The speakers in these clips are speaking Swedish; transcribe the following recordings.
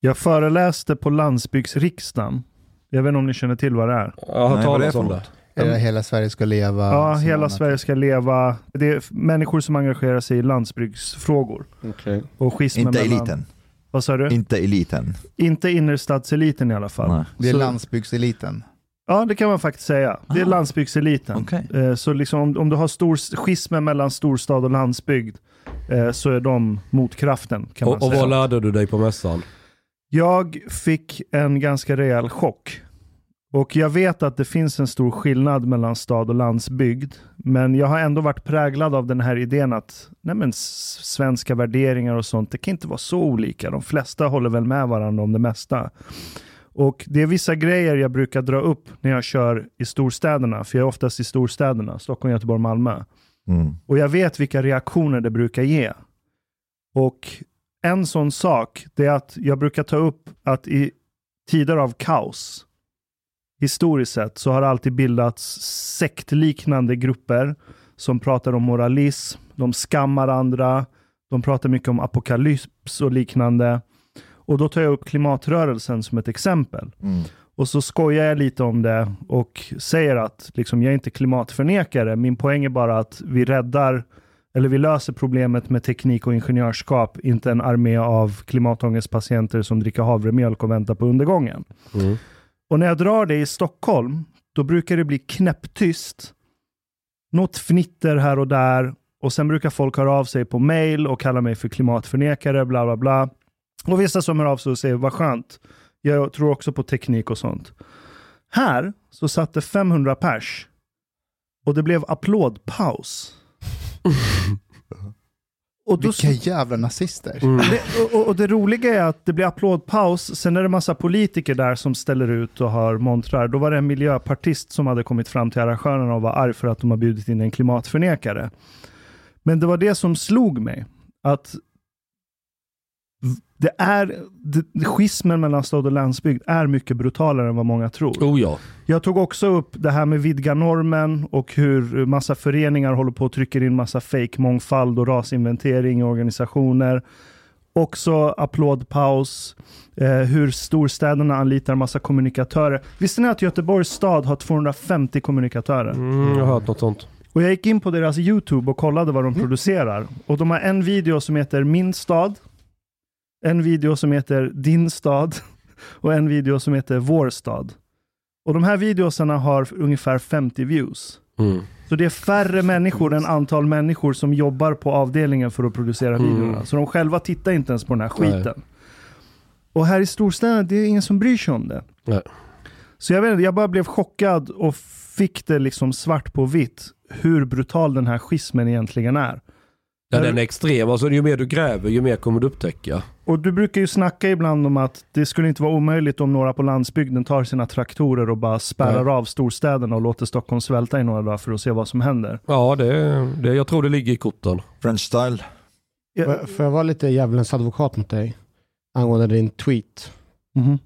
Jag föreläste på landsbygdsriksdagen. Jag vet inte om ni känner till vad det är? Jag har för om det. Det Hela Sverige ska leva. Ja, hela annat? Sverige ska leva. Det är människor som engagerar sig i landsbygdsfrågor. Okej. Och schismen Inte mellan- eliten. Vad sa du? Inte eliten. Inte innerstadseliten i alla fall. Nej. Det är Så- landsbygdseliten. Ja, det kan man faktiskt säga. Det är Ah. landsbygdseliten. Okej. Eh, Så liksom om, om du har stor schismen mellan storstad och landsbygd eh, så är de motkraften kan man Och, och säga. vad lärde du dig på mässan? Jag fick en ganska rejäl chock. Och jag vet att det finns en stor skillnad mellan stad och landsbygd. Men jag har ändå varit präglad av den här idén att nej men, svenska värderingar och sånt, det kan inte vara så olika. De flesta håller väl med varandra om det mesta. Och det är vissa grejer jag brukar dra upp när jag kör i storstäderna, för jag är oftast i storstäderna, Stockholm, Göteborg, Malmö. Mm. Och jag vet vilka reaktioner det brukar ge. Och en sån sak, det är att jag brukar ta upp att i tider av kaos, historiskt sett, så har det alltid bildats sektliknande grupper som pratar om moralism, de skammar andra, de pratar mycket om apokalyps och liknande. Och då tar jag upp klimatrörelsen som ett exempel. Mm. Och så skojar jag lite om det och säger att liksom, jag är inte klimatförnekare. Min poäng är bara att vi räddar, eller vi löser problemet med teknik och ingenjörskap, inte en armé av klimatångestpatienter som dricker havremjölk och väntar på undergången. Mm. Och när jag drar det i Stockholm, då brukar det bli knäpptyst. Något fnitter här och där. Och sen brukar folk höra av sig på mail och kalla mig för klimatförnekare, bla bla bla. Och vissa som hör av sig och säger, vad skönt. Jag tror också på teknik och sånt. Här så satt det 500 pers. Och det blev applådpaus. och då, Vilka jävla nazister. Mm. det, och- och, det roliga är att det blir applådpaus, sen är det massa politiker där som ställer ut och har montrar. Då var det en miljöpartist som hade kommit fram till arrangörerna och var arg för att de har bjudit in en klimatförnekare. Men det var det som slog mig, att det är, det, schismen mellan stad och landsbygd är mycket brutalare än vad många tror. Oh ja. Jag tog också upp det här med vidga normen och hur massa föreningar håller på och trycker in massa fake mångfald och rasinventering i organisationer. Också applådpaus, eh, hur storstäderna anlitar massa kommunikatörer. Visste ni att Göteborgs stad har 250 kommunikatörer? Mm, jag har hört något sånt. Och jag gick in på deras YouTube och kollade vad de producerar. Och de har en video som heter Min stad, en video som heter Din stad och en video som heter Vår stad. Och de här videosarna har ungefär 50 views. Mm. Så det är färre människor än antal människor som jobbar på avdelningen för att producera Mm. videorna. Så de själva tittar inte ens på den här Nej. skiten. Och här i storstäderna, det är ingen som bryr sig om det. Nej. Så jag vet inte, jag bara blev chockad och fick det liksom svart på vitt hur brutal den här schismen egentligen är. Ja, den är extrem. Alltså, ju mer du gräver, ju mer kommer du upptäcka. Och du brukar ju snacka ibland om att det skulle inte vara omöjligt om några på landsbygden tar sina traktorer och bara spärrar Nej. av storstäderna och låter Stockholm svälta i några dagar för att se vad som händer. Ja, det, det, jag tror det ligger i korten. French style. Ja, Får- jag vara lite djävulens advokat mot dig? Angående din tweet. mhm.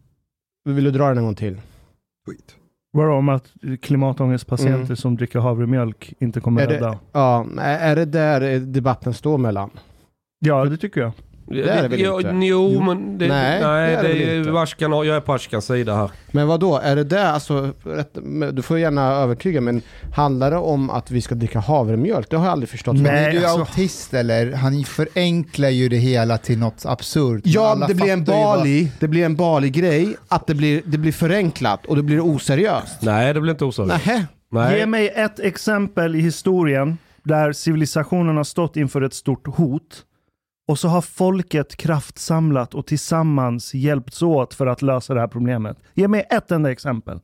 Vill du dra den en gång till? Tweet. Vadå om att klimatångestpatienter Mm. som dricker havremjölk inte kommer Är det- rädda? Ja, är är det där debatten står mellan? Ja, det tycker jag. Det är det väl ja, inte? Jo, Jo. men det, Nej, nej, det är det är. Ashkan, jag är på Ashkans sida här. Men vad då? är det där, alltså, du får gärna övertyga, men handlar det om att vi ska dricka havremjölk? Det har jag aldrig förstått. Nej. Men är du alltså- autist eller? Han förenklar ju det hela till något absurt. Ja, det blir en ju vad- Bali, det blir en Bali-grej, att det blir, det blir förenklat och det blir oseriöst. Nej, det blir inte oseriöst. Nähä? Nej. Ge mig ett exempel i historien där civilisationen har stått inför ett stort hot och så har folket kraftsamlat och tillsammans hjälpts åt för att lösa det här problemet. Ge mig ett enda exempel.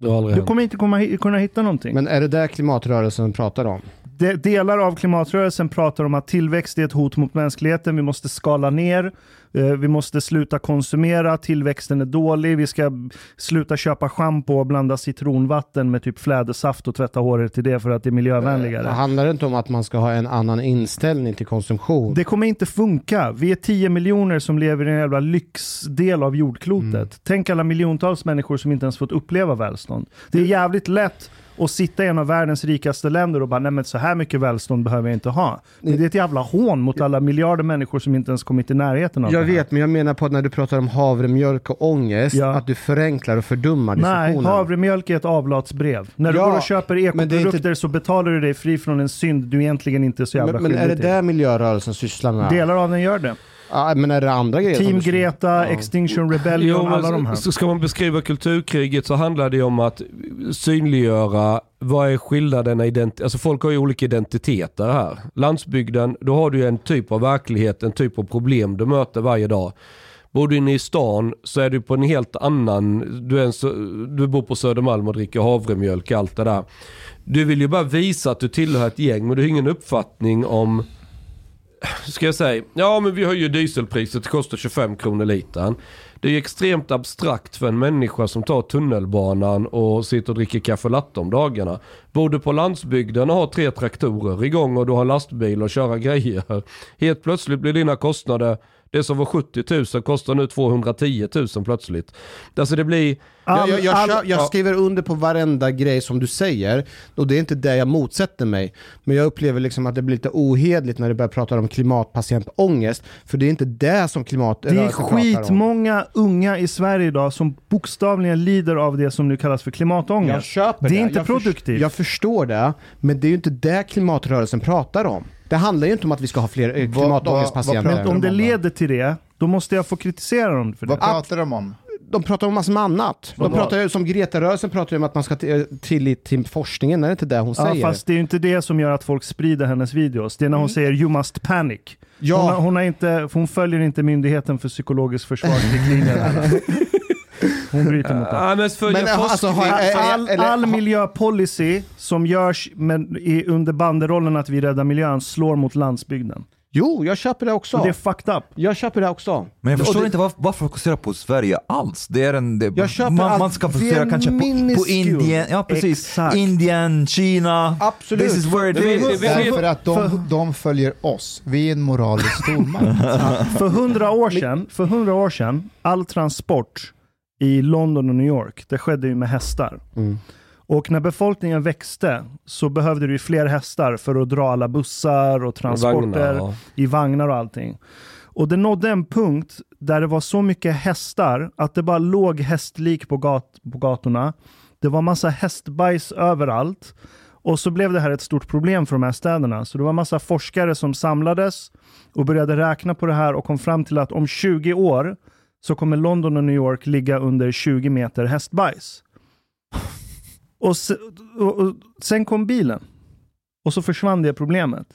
Det Du hänt. kommer inte komma, kunna hitta någonting. Men är det där klimatrörelsen pratar om? De, delar av klimatrörelsen pratar om att tillväxt är ett hot mot mänskligheten. Vi måste skala ner. Eh, vi måste sluta konsumera. Tillväxten är dålig. Vi ska sluta köpa schampo och blanda citronvatten med typ flädersaft och tvätta håret till det för att det är miljövänligare. Handlar det inte om att man ska ha en annan inställning till konsumtion? Det kommer inte funka. Vi är 10 miljoner som lever i en jävla lyxdel av jordklotet. Mm. Tänk alla miljontals människor som inte ens fått uppleva välstånd. Det är jävligt lätt att sitta i en av världens rikaste länder och bara, nej men så här mycket välstånd behöver jag inte ha. Men det är ett jävla hån mot alla miljarder människor som inte ens kommit i närheten av Jag det här. vet, men jag menar på att när du pratar om havremjölk och ångest, Ja. att du förenklar och fördummar Nej, diskussionen. havremjölk är ett avlatsbrev. När du Ja, går och köper ekoprodukter inte- så betalar du dig fri från en synd du egentligen inte är så jävla men, men är det till. där miljörörelsen sysslar med? Delar av den gör det. Ja, men är det andra grejer? Team Greta, Extinction Rebellion, Jo, alla de här. så ska man beskriva kulturkriget så handlar det om att synliggöra vad är skillnaderna, ident- alltså folk har ju olika identiteter här. Landsbygden, då har du ju en typ av verklighet, en typ av problem du möter varje dag. Bor du inne i stan så är du på en helt annan, du, är en, du bor på Södermalm och dricker havremjölk och allt det där. Du vill ju bara visa att du tillhör ett gäng men du har ingen uppfattning om ska jag säga, ja men vi höjer dieselpriset, det kostar 25 kronor litern. Det är ju extremt abstrakt för en människa som tar tunnelbanan och sitter och dricker kaffe latte om dagarna. Bor du på landsbygden och har tre traktorer igång och du har lastbil och köra grejer. Helt plötsligt blir dina kostnader, det som var 70 000 kostar nu 210 000 plötsligt. Alltså det blir, Jag, jag, jag, all- jag ja. skriver under på varenda grej som du säger och det är inte det jag motsätter mig. Men jag upplever liksom att det blir lite ohedligt när du börjar prata om klimatpatientångest. För det är inte det som klimat Det är skitmånga unga i Sverige idag som bokstavligen lider av det som nu kallas för Jag klimatångest. köper Det det. är inte jag produktivt. Jag förstår det, men det är ju inte det klimatrörelsen pratar om. Det handlar ju inte om att vi ska ha fler eh, klimatångestpatienter. pratar Om det leder till det, då måste jag få kritisera dem för det. Vad pratar de om? De pratar om massor med annat. De pratar ju, som Greta-rörelsen pratar ju om att man ska t- tillit till forskningen, är det inte det hon Ja, säger? fast det är ju inte det som gör att folk sprider hennes videos. Det är när hon säger “you must panic”. Ja. Hon, har, hon, har inte, hon följer inte Myndigheten för psykologisk försvarsriktlinjer. hon bryter mot det. ja, men Men, alltså, har All, eller- all miljöpolicy som görs men, i, under banderollen att vi räddar miljön slår mot landsbygden. Jo, jag köper det också. Och det är fucked up. Jag köper det också. Men jag Och förstår det- inte varför, varför fokusera på Sverige alls. Det är en, det, Jag köper man, allt. man ska Det är fokusera kanske på, på. Indien, ja precis. Exakt. Indien, Kina. Absolut. This is where it vi- is. vi- vi- Därför att de, de följer oss. Vi är en moralisk stormakt. För hundra år sedan, för hundra år sedan, all transport i London och New York, det skedde ju med hästar. Mm. Och när befolkningen växte så behövde du ju fler hästar för att dra alla bussar och transporter Vagnar, ja. i vagnar och allting. Och det nådde en punkt där det var så mycket hästar att det bara låg hästlik på, gat på gatorna. Det var massa hästbajs överallt. Och så blev det här ett stort problem för de här städerna. Så det var massa forskare som samlades och började räkna på det här och kom fram till att om 20 år så kommer London och New York ligga under 20 meter hästbajs. Och, se, och, och sen kom bilen. Och så försvann det problemet.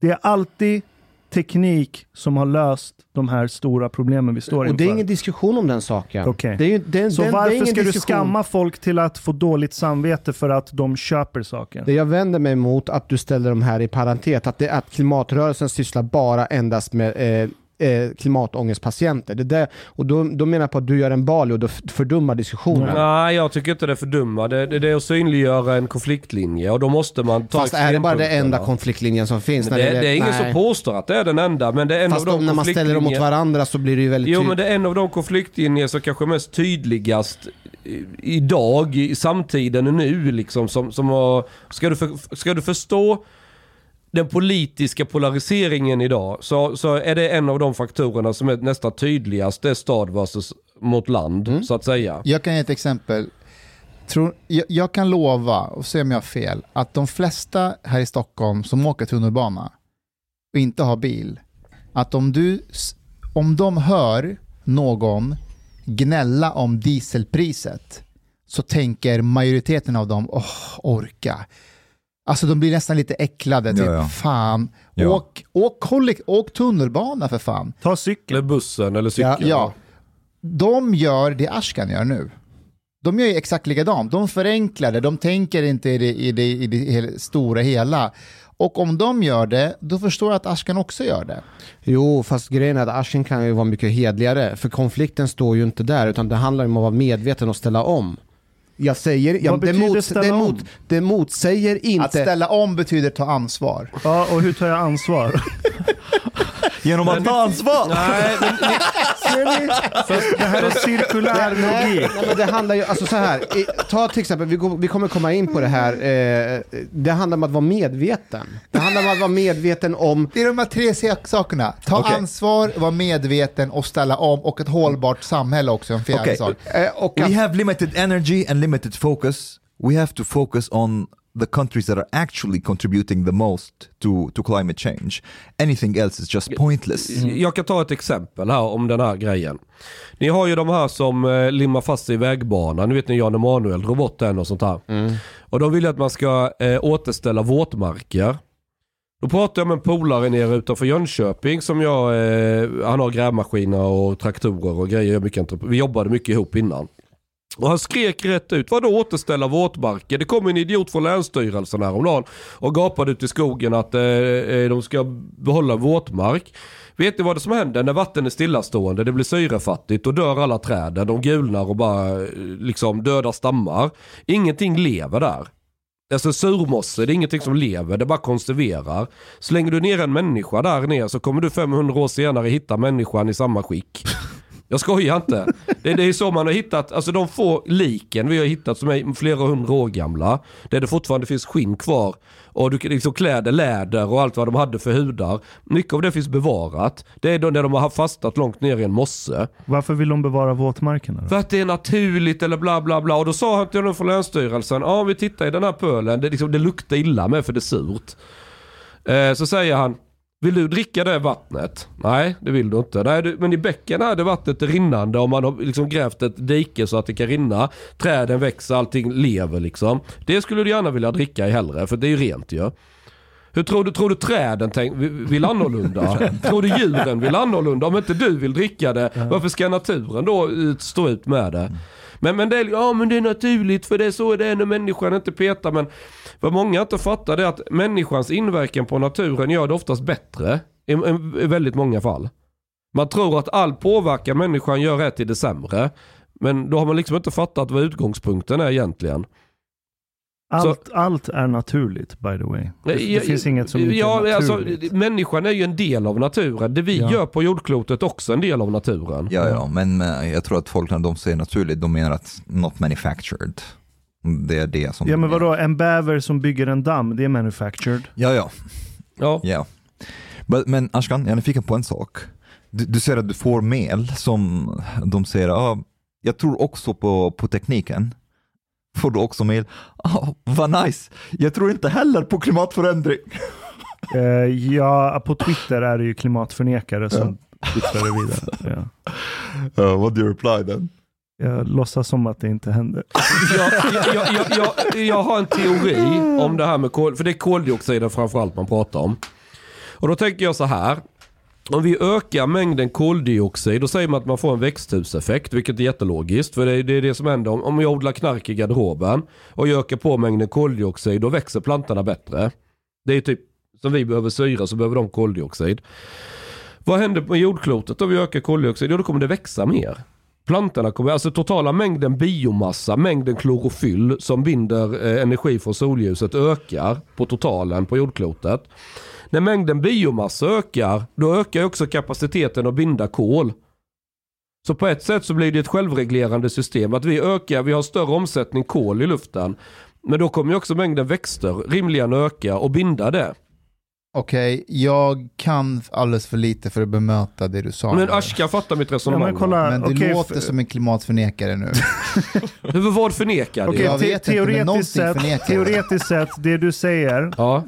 Det är alltid teknik som har löst de här stora problemen vi står Och inför. det är ingen diskussion om den saken. Okej. Det är ju, det, så den, varför ska du diskussion. skamma folk till att få dåligt samvete för att de köper saker? Det jag vänder mig mot att du ställer de här i parentes, att, det, att klimatrörelsen sysslar bara endast med eh, eh, klimatångestpatienter. Det där, och då, då menar jag på att du gör en Bali och då fördummar diskussionen. Nej, jag tycker inte det är för dumma. Det, det, det är att synliggöra en konfliktlinje och då måste man ta Fast är det bara den enda konfliktlinjen som finns? Det, när det är ingen nej. som påstår att det är den enda, men det är en Fast av de de, när man ställer dem mot varandra så blir det ju väldigt Jo men tydligt. det är en av de konfliktlinjer som kanske är mest tydligast idag, i samtiden nu liksom. Som, som har, ska, du för, ska du förstå den politiska polariseringen idag så, så är det en av de faktorerna som är nästan tydligast. Det är stad versus mot land Mm. så att säga. Jag kan ge ett exempel. Tror, jag, jag kan lova, och se om jag har fel, att de flesta här i Stockholm som åker tunnelbana och inte har bil, att om, du, om de hör någon gnälla om dieselpriset så tänker majoriteten av dem, åh, orka. Alltså de blir nästan lite äcklade, typ, Ja, ja. fan, Ja. åk, åk, kollek- åk tunnelbana för fan. Ta cykeln. Eller bussen eller cykeln. Ja, de gör det Ashkan gör nu. De gör ju exakt likadant. De förenklar det, de tänker inte i det, i det, i det stora hela. Och om de gör det, då förstår jag att Ashkan också gör det. Jo, fast grejen är att Ashin kan ju vara mycket hedligare. För konflikten står ju inte där, utan det handlar om att vara medveten och ställa om. Jag säger, ja, Vad det, betyder mot, ställa det, mot, det motsäger inte... Att ställa om betyder ta ansvar. Ja, och hur tar jag ansvar? Genom att ta ansvar! Nej, men, Ser ni? Fast det här är cirkulär logik. nej, men det handlar ju, alltså så här, i- ta till exempel, vi, går, vi kommer komma in på det här, eh, det handlar om att vara medveten. Det handlar om att vara medveten om, Det är de här tre sakerna. Ta Okej. ansvar, vara medveten och ställa om och ett hållbart samhälle också, en fjärde Okej. sak. eh, och att, We have limited energy and limited focus. We have to focus on the countries that are actually contributing the most to, to climate change. Anything else is just pointless. Jag kan ta ett exempel här om den här grejen. Ni har ju de här som eh, limmar fast sig i vägbanan. Ni vet när Jan Emanuel den och sånt här. Och de vill att man ska eh, återställa våtmarker. Då pratade jag med en polare nere utanför Jönköping som jag, eh, han har grävmaskiner och traktorer och grejer. Mycket Vi jobbade mycket ihop innan. Och han skrek rätt ut, vadå återställa våtmarker? Det kom en idiot från Länsstyrelsen häromdagen och gapade ut i skogen att eh, eh de ska behålla våtmark. Vet ni vad det som händer när vatten är stillastående? Det blir syrefattigt och dör alla träden. De gulnar och bara eh, liksom dödar stammar. Ingenting lever där. Alltså surmosse, det är ingenting som lever, det bara konserverar. Slänger du ner en människa där nere så kommer du 500 år senare hitta människan i samma skick. Jag skojar inte. Det, det är så man har hittat, alltså de få liken vi har hittat som är flera hundra år gamla. Där det fortfarande finns skinn kvar. Och du liksom kläder, läder och allt vad de hade för hudar. Mycket av det finns bevarat. Det är då när de har fastat långt ner i en mosse. Varför vill de bevara våtmarkerna? Då? För att det är naturligt eller bla bla bla. Och då sa han till honom från Länsstyrelsen, ja vi tittar i den här pölen, det, liksom, det luktar illa med för det är surt. Eh, så säger han, vill du dricka det vattnet? Nej, det vill du inte. Nej, du, men i bäcken är det vattnet rinnande om man har liksom grävt ett dike så att det kan rinna. Träden växer, allting lever liksom. Det skulle du gärna vilja dricka i hellre, för det är ju rent ju. Hur tror du, tror du träden tänk, vill annorlunda? tror du djuren vill annorlunda? Om inte du vill dricka det, varför ska naturen då ut- stå ut med det? Men, men, det är, ja, men det är naturligt för det är så det är när människan inte petar. Men vad många inte fattar det är att människans inverkan på naturen gör det oftast bättre. I, i, i väldigt många fall. Man tror att all påverkan människan gör är till det sämre. Men då har man liksom inte fattat vad utgångspunkten är egentligen. Allt, allt är naturligt by the way. Det, det Ja, finns inget som inte ja, är alltså, naturligt. Människan är ju en del av naturen. Det vi Ja. gör på jordklotet är också en del av naturen. Ja, ja, men eh, jag tror att folk när de säger naturligt, de menar att not manufactured. Det är det som ja men vadå, en bäver som bygger en damm, det är manufactured. Ja, ja. Ja. ja. Men, men Ashkan, jag är nyfiken på en sak. Du, du säger att du får mail som de säger, ah, jag tror också på, på tekniken. Får du också mail, ah, vad nice, jag tror inte heller på klimatförändring. Eh, ja, på Twitter är det ju klimatförnekare som twittrar det vidare. Ja. Uh, what do you reply then? Jag låtsas som att det inte händer. jag, jag, jag, jag, jag har en teori om det här med kol, för det är koldioxiden framförallt man pratar om. Och då tänker jag så här. Om vi ökar mängden koldioxid, då säger man att man får en växthuseffekt, vilket är jättelogiskt. För det är det, är det som händer om, om jag odlar knark i garderoben och jag ökar på mängden koldioxid, då växer plantorna bättre. Det är typ som vi behöver syra så behöver de koldioxid. Vad händer med jordklotet om vi ökar koldioxid? Jo, då kommer det växa mer. Plantorna kommer, alltså totala mängden biomassa, mängden klorofyll som binder eh, energi från solljuset ökar på totalen på jordklotet. När mängden biomassa ökar, då ökar också kapaciteten att binda kol. Så på ett sätt så blir det ett självreglerande system. Att vi ökar, vi har större omsättning kol i luften. Men då kommer ju också mängden växter rimligen öka och binda det. Okej, jag kan alldeles för lite för att bemöta det du sa. Men här. Ashka fattar mitt Ja, resonemang. men kolla, Men du okej, låter som en klimatförnekare nu. Vad förnekar okej, det? Jag te- vet inte, men någonting sett, förnekar. teoretiskt sett, det du säger, Ja, eh,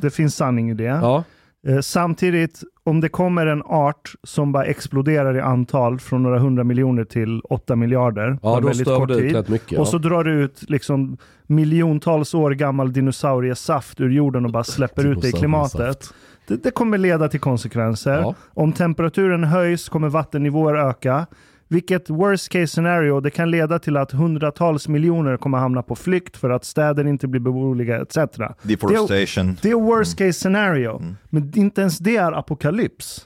det finns sanning i det. ja. Eh, Samtidigt, om det kommer en art som bara exploderar i antal från några hundra miljoner till åtta miljarder på Ja, då väldigt kort tid. mycket. Och så ja. drar du ut liksom miljontals år gammal dinosauriesaft ur jorden och bara släpper ut det i klimatet. Det, det kommer leda till konsekvenser. Ja. Om temperaturen höjs kommer vattennivåer öka. Vilket worst case scenario, det kan leda till att hundratals miljoner kommer hamna på flykt för att städer inte blir beboeliga etc. Deforestation. Det är worst case scenario. Mm. Men inte ens det är apokalyps.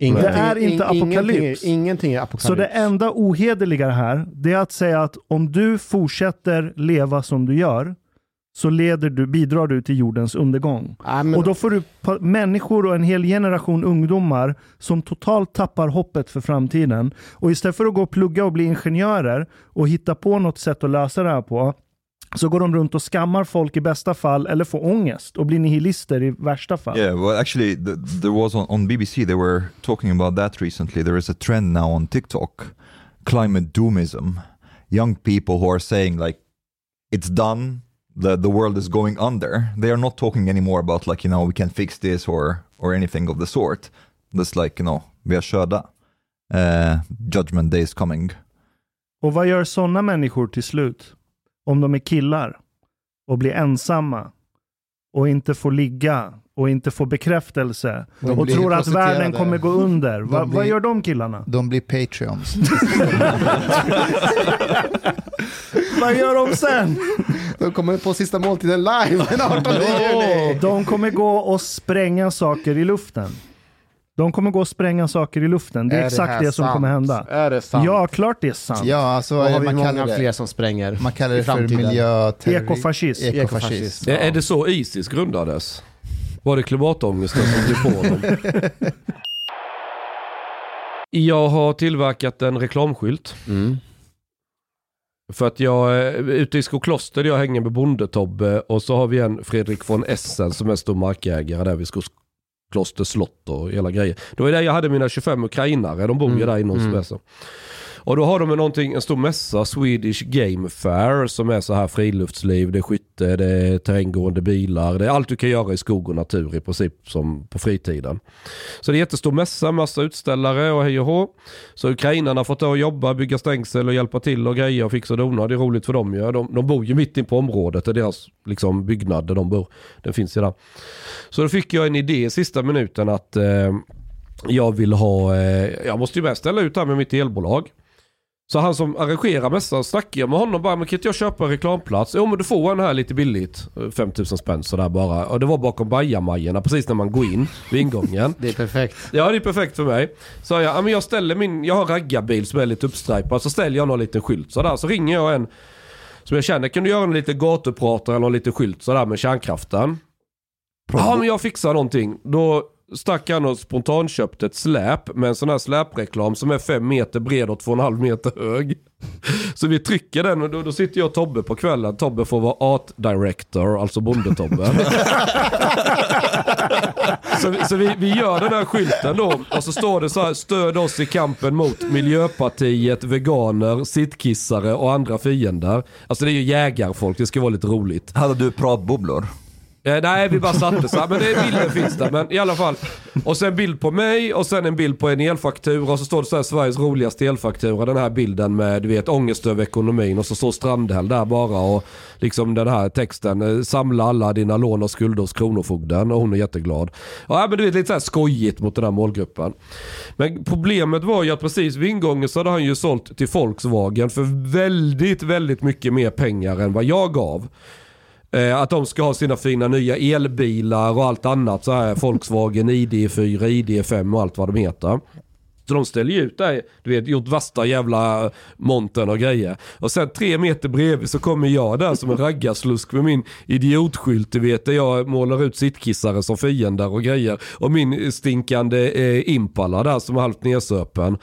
Ingenting, Det är inte in- ingenting apokalyps. är- Ingenting är apokalyps. Så det enda ohederliga här, det är att säga att om du fortsätter leva som du gör, så leder du, bidrar du till jordens undergång. Nej, men, Och då får du människor och en hel generation ungdomar som totalt tappar hoppet för framtiden. Och istället för att gå och plugga och bli ingenjörer och hitta på något sätt att lösa det här på, så går de runt och skammar folk i bästa fall eller får ångest och blir nihilister i värsta fall. Yeah, well, actually, th there was on, on BBC. They were talking about that recently. There is a trend now on TikTok, climate doomism. Young people who are saying like, "It's done. The the world is going under." They are not talking anymore about like you know we can fix this or or anything of the sort. That's like you know vi är körda. Uh, judgment day is coming. Och vad gör sådana människor till slut? Om de är killar och blir ensamma och inte får ligga och inte får bekräftelse De och tror att världen kommer gå under. De Va, blir- Vad gör de killarna? De blir Patreons. vad gör de sen? de kommer på sista måltiden live den 18 juni. De kommer gå och spränga saker i luften. De kommer gå och spränga saker i luften. Det är, exakt här det som sant? kommer hända. Är det sant? Ja, klart det är sant. Ja, alltså har vi man många fler det, som spränger. man kallar det för miljöterrorism. Ekofascism. Ekofascism. Är, är det så Isis grundades? Var det klimatångesten som drev på dem? Jag har tillverkat en reklamskylt. Mm. För att jag är ute i Skokloster jag hänger med Bondetobbe och så har vi en Fredrik von Essen som är stor markägare där vid Skokloster slott och hela grejer. Det var där jag hade mina 25 ukrainare, de bor ju Mm, där inne hos mm. Och då har de en, någonting, en stor mässa, Swedish Game Fair, som är så här friluftsliv, det är skytte, det är terränggående bilar, det är allt du kan göra i skog och natur i princip som på fritiden. Så det är jättestor mässa, massa utställare och hej och hå. Så ukrainarna har fått ta och jobba, bygga stängsel och hjälpa till och grejer och fixa och dona. Det är roligt för dem ju. De, de bor ju mitt in på området, det är deras liksom, byggnad där de bor. Den finns ju där. Så då fick jag en idé i sista minuten att eh, jag vill ha, eh, jag måste ju med ställa ut här med mitt elbolag. Så han som arrangerar mässan snackar jag med honom bara, men kan inte jag köpa en reklamplats? Jo men du får en här lite billigt, eh, 5000 spänn sådär bara. Och det var bakom bajamajorna precis när man går in vid ingången. Det är perfekt. Ja det är perfekt för mig. Så jag, ja, men jag ställer min, jag har raggarbil som är lite uppstripad. Så ställer jag någon liten skylt sådär. Så ringer jag en som jag känner, kan du göra en liten gatupratare eller någon liten skylt sådär med kärnkraften? Ja men jag fixar någonting. Då stack han och spontanköpte ett släp med en sån här släpreklam som är fem meter bred och två och en halv meter hög. Så vi trycker den och då, då sitter jag och Tobbe på kvällen. Tobbe får vara art director, alltså bondetobbe. så så vi, vi gör den här skylten då och så står det så här, stöd oss i kampen mot Miljöpartiet, veganer, sittkissare och andra fiender. Alltså det är ju jägarfolk, det ska vara lite roligt. Hade du pratbubblor? Eh, nej, vi bara satte så här. Men det, bilden finns där. Men i alla fall. Och sen en bild på mig och sen en bild på en elfaktura. Och så står det så här Sveriges roligaste elfaktura. Den här bilden med du vet ångest över ekonomin. Och så står Strandhäll där bara. Och liksom den här texten. eh, Samla alla dina lån och skulder hos Kronofogden. Och hon är jätteglad. Ja, men du vet lite så här skojigt mot den här målgruppen. Men problemet var ju att precis vid ingången så hade han ju sålt till Volkswagen för väldigt, väldigt mycket mer pengar än vad jag gav. Eh, att de ska ha sina fina nya elbilar och allt annat så här Volkswagen ID4, ID5 och allt vad de heter. Så de ställer ju ut där, du vet, gjort värsta jävla montern och grejer. Och sen tre meter bredvid så kommer jag där som en raggarslusk med min idiotskylt, du vet, där jag målar ut sittkissare som fiender och grejer. Och min stinkande eh, Impala där som är halvt nersöpen.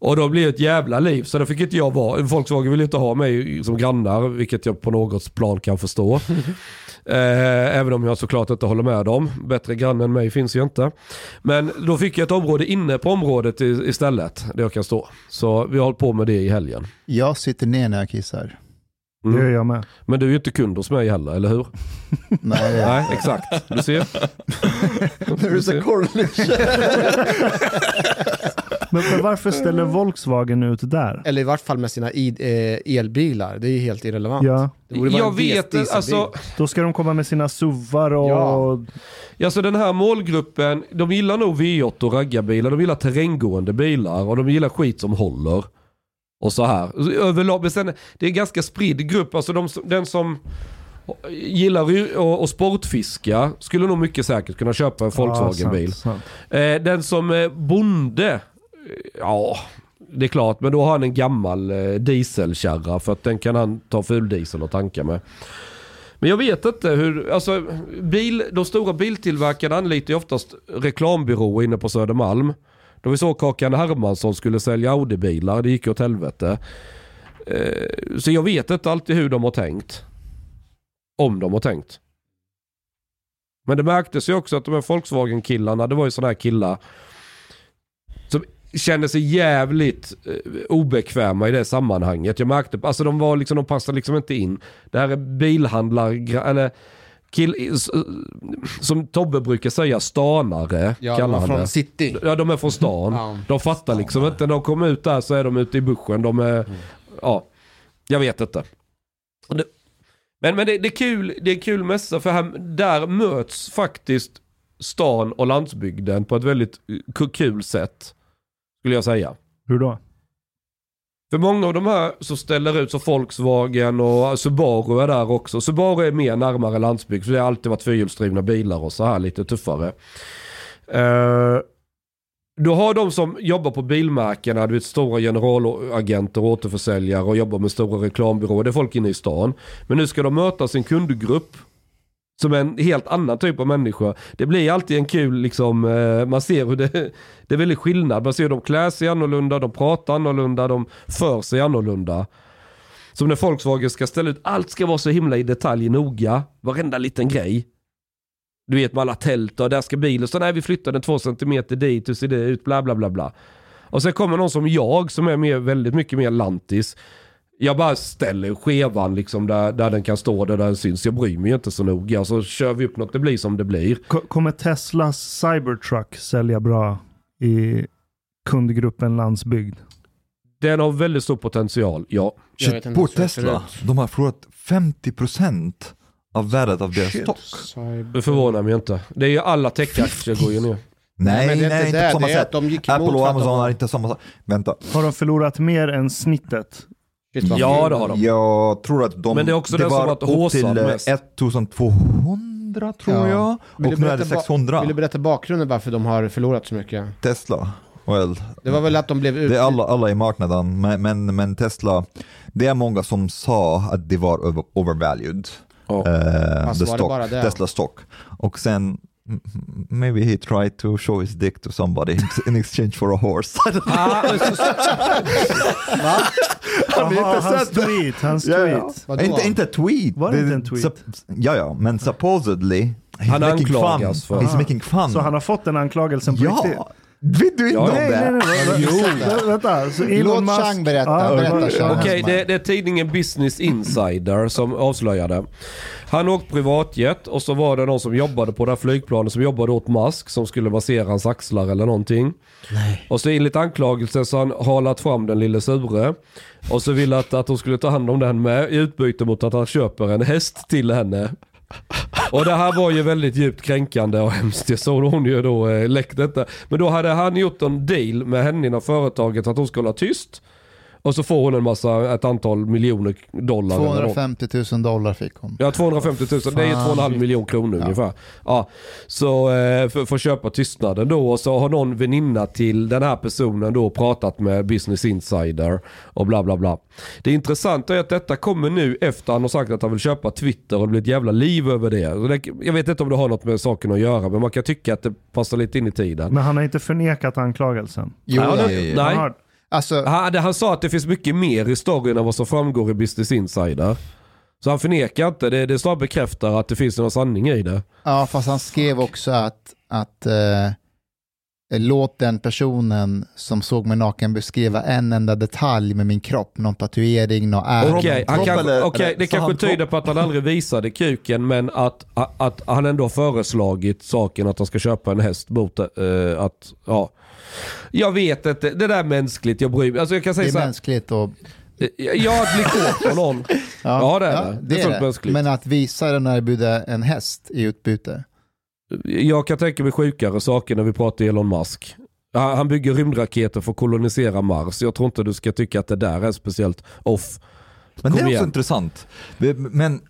Och då blir det ett jävla liv, så då fick inte jag vara, Volkswagen vill inte ha mig som grannar, vilket jag på något plan kan förstå. eh, även om jag såklart inte håller med dem. Bättre grann än mig finns ju inte. Men då fick jag ett område inne på området i, istället, där jag kan stå. Så vi har hållit på med det i helgen. Jag sitter ner när jag kissar. Det gör Mm. jag med. Men du är ju inte kund hos mig heller, eller hur? Nej, Nej, exakt. Du ser. There is a correlation. Men, men varför ställer Volkswagen ut där? Eller i vart fall med sina i, eh, elbilar. Det är ju helt irrelevant. Ja, Det borde vara Jag en vet dieselbil. alltså, då ska de komma med sina SUVar och... Ja. alltså den här målgruppen, de gillar nog V8 och raggarbilar, de gillar terränggående bilar och de gillar skit som håller. Och så här. Överlag, men sen, det är en ganska spridd grupp, alltså de, den som gillar och, och sportfiska skulle nog mycket säkert kunna köpa en Volkswagen-bil. Ja. Eh, den som är bonde, ja det är klart, men då har han en gammal eh, dieselkärra för att den kan han ta fuldiesel och tanka med. Men jag vet inte hur, alltså bil, de stora biltillverkarna anlitar ju oftast reklambyråer inne på Södermalm. Då vi såg Kakan Hermansson skulle sälja Audi-bilar, det gick ju åt helvete. Eh, så jag vet inte alltid hur de har tänkt. Om de har tänkt. Men det märktes ju också att de här Volkswagen-killarna, det var ju sådana här killar kände sig jävligt eh, obekväma i det sammanhanget. Jag märkte, alltså de var liksom, de passade liksom inte in. Det här är bilhandlar, eller kill, s- som Tobbe brukar säga, stanare Ja, de kallar var han från det. city. Ja, de är från stan. Ja. De fattar liksom inte. När de kommer ut där så är de ute i buschen. De är, ja, jag vet inte. Men men det, det är kul, det är en kul mässa för här, där möts faktiskt stan och landsbygden på ett väldigt eh, kul sätt. Skulle jag säga. Hur då? För många av de här som ställer ut, så Volkswagen och Subaru är där också. Subaru är mer närmare landsbygd, för det har alltid varit fyrhjulsdrivna bilar och så här lite tuffare. Eh, du har de som jobbar på bilmärkena, du vet stora generalagenter och återförsäljare och jobbar med stora reklambyråer. Det är folk inne i stan. Men nu ska de möta sin kundgrupp som en helt annan typ av människa. Det blir alltid en kul, liksom, eh, man ser hur det, det är väldigt skillnad. Man ser hur de klär sig annorlunda, de pratar annorlunda, de för sig annorlunda. Som när Volkswagen ska ställa ut, allt ska vara så himla i detalj noga, varenda liten grej. Du vet med alla tält och där ska bilen, så nej vi flyttar den två centimeter dit, hur ser det ut, bla bla bla bla. Och sen kommer någon som jag som är mer, väldigt mycket mer lantis. Jag bara ställer skevan liksom där, där den kan stå, där den syns. Jag bryr mig inte så noga. Så kör vi upp något, det blir som det blir. Ko- Kommer Teslas Cybertruck sälja bra i kundgruppen landsbygd? Den har väldigt stor potential, ja. Jag vet Shit, inte på Tesla, de har förlorat 50% av värdet av deras Shit. stock. Det förvånar mig inte. Det är ju alla techaktier går ju ner. Nej, men nej, det är inte på samma är sätt. att de gick emot Apple och Amazon har inte samma sak. Vänta, Har de förlorat mer än snittet? Shit, Ja, det har de. jag tror att de... Men det är också den som var varit upp till eh, mest. 1200 tror Ja. jag. Vill Och nu är det berätta ba- 600. Vill du berätta bakgrunden varför de har förlorat så mycket? Tesla. Well, Det var väl att de blev ut... det är alla, alla i marknaden, men, men, men Tesla, det är många som sa att det var over, overvalued. Ja. eh, Alltså, det stock, det? Tesla stock. Och sen, maybe he tried to show his dick to somebody in exchange for a horse. Ah, men så- Jaha, hans tweet, hans Ja, tweet. ja. Vadå? inte, inte tweet. Var det inte en tweet? ja, ja, men supposedly he's Han making fun. för- He's making fun. Så han har fått den anklagelsen på riktigt? ja, vet du inte Ja, om Nej, det? nej, nej. nej. Jo. Vä- Vänta, så Elon Låt Musk... Chang berätta. Berätta. Okej, det, det är tidningen Business Insider som avslöjade. Han åkte privatjet och så var det någon som jobbade på det här flygplanet som jobbade åt Musk som skulle massera hans axlar eller någonting. Och så enligt anklagelsen så har han halat fram den lille sure. Och så ville att, att hon skulle ta hand om den med i utbyte mot att han köper en häst till henne. Och det här var ju väldigt djupt kränkande och hemskt. Det såg hon ju då eh, läckt detta. Men då hade han gjort en deal med henne inom företaget att hon skulle hålla tyst. Och så får hon en massa, ett antal miljoner dollar. eller något. 250 000 dollar fick hon. Ja 250 000, det är ju Fan. 2,5 miljoner kronor Ja. ungefär. Ja, så eh, för, för att köpa tystnaden då och så har någon väninna till den här personen då pratat med Business Insider och bla bla bla. Det intressanta är att detta kommer nu efter han har sagt att han vill köpa Twitter och det blir ett jävla liv över det. Jag vet inte om det har något med saken att göra men man kan tycka att det passar lite in i tiden. Men han har inte förnekat anklagelsen. Jo, ja, ja. Nej. Alltså, Han, han sa att det finns mycket mer i storyn än vad som framgår i Business Insider. Så han förnekar inte, det, det snarare bekräftar att det finns någon sanning i det. ja, fast han skrev också att, att eh, låt den personen som såg mig naken beskriva en enda detalj med min kropp, någon tatuering, någon ärr. Okej, eller- eller- det kanske tyder på att han aldrig visade kuken men att, att, att han ändå har föreslagit saken att han ska köpa en häst mot eh, att, ja. Jag vet inte, det där är mänskligt, jag bryr mig. Alltså jag kan Det säga är så här, mänskligt och... eh, jag blir kåt på någon. Ja, det är det. Det är fullt mänskligt. Men att visa den erbjuda en häst i utbyte. Jag kan tänka mig sjukare saker när vi pratar Elon Musk. Han bygger rymdraketer för att kolonisera Mars. Jag tror inte du ska tycka att det där är speciellt off. Men det Kom är också igen. intressant. Men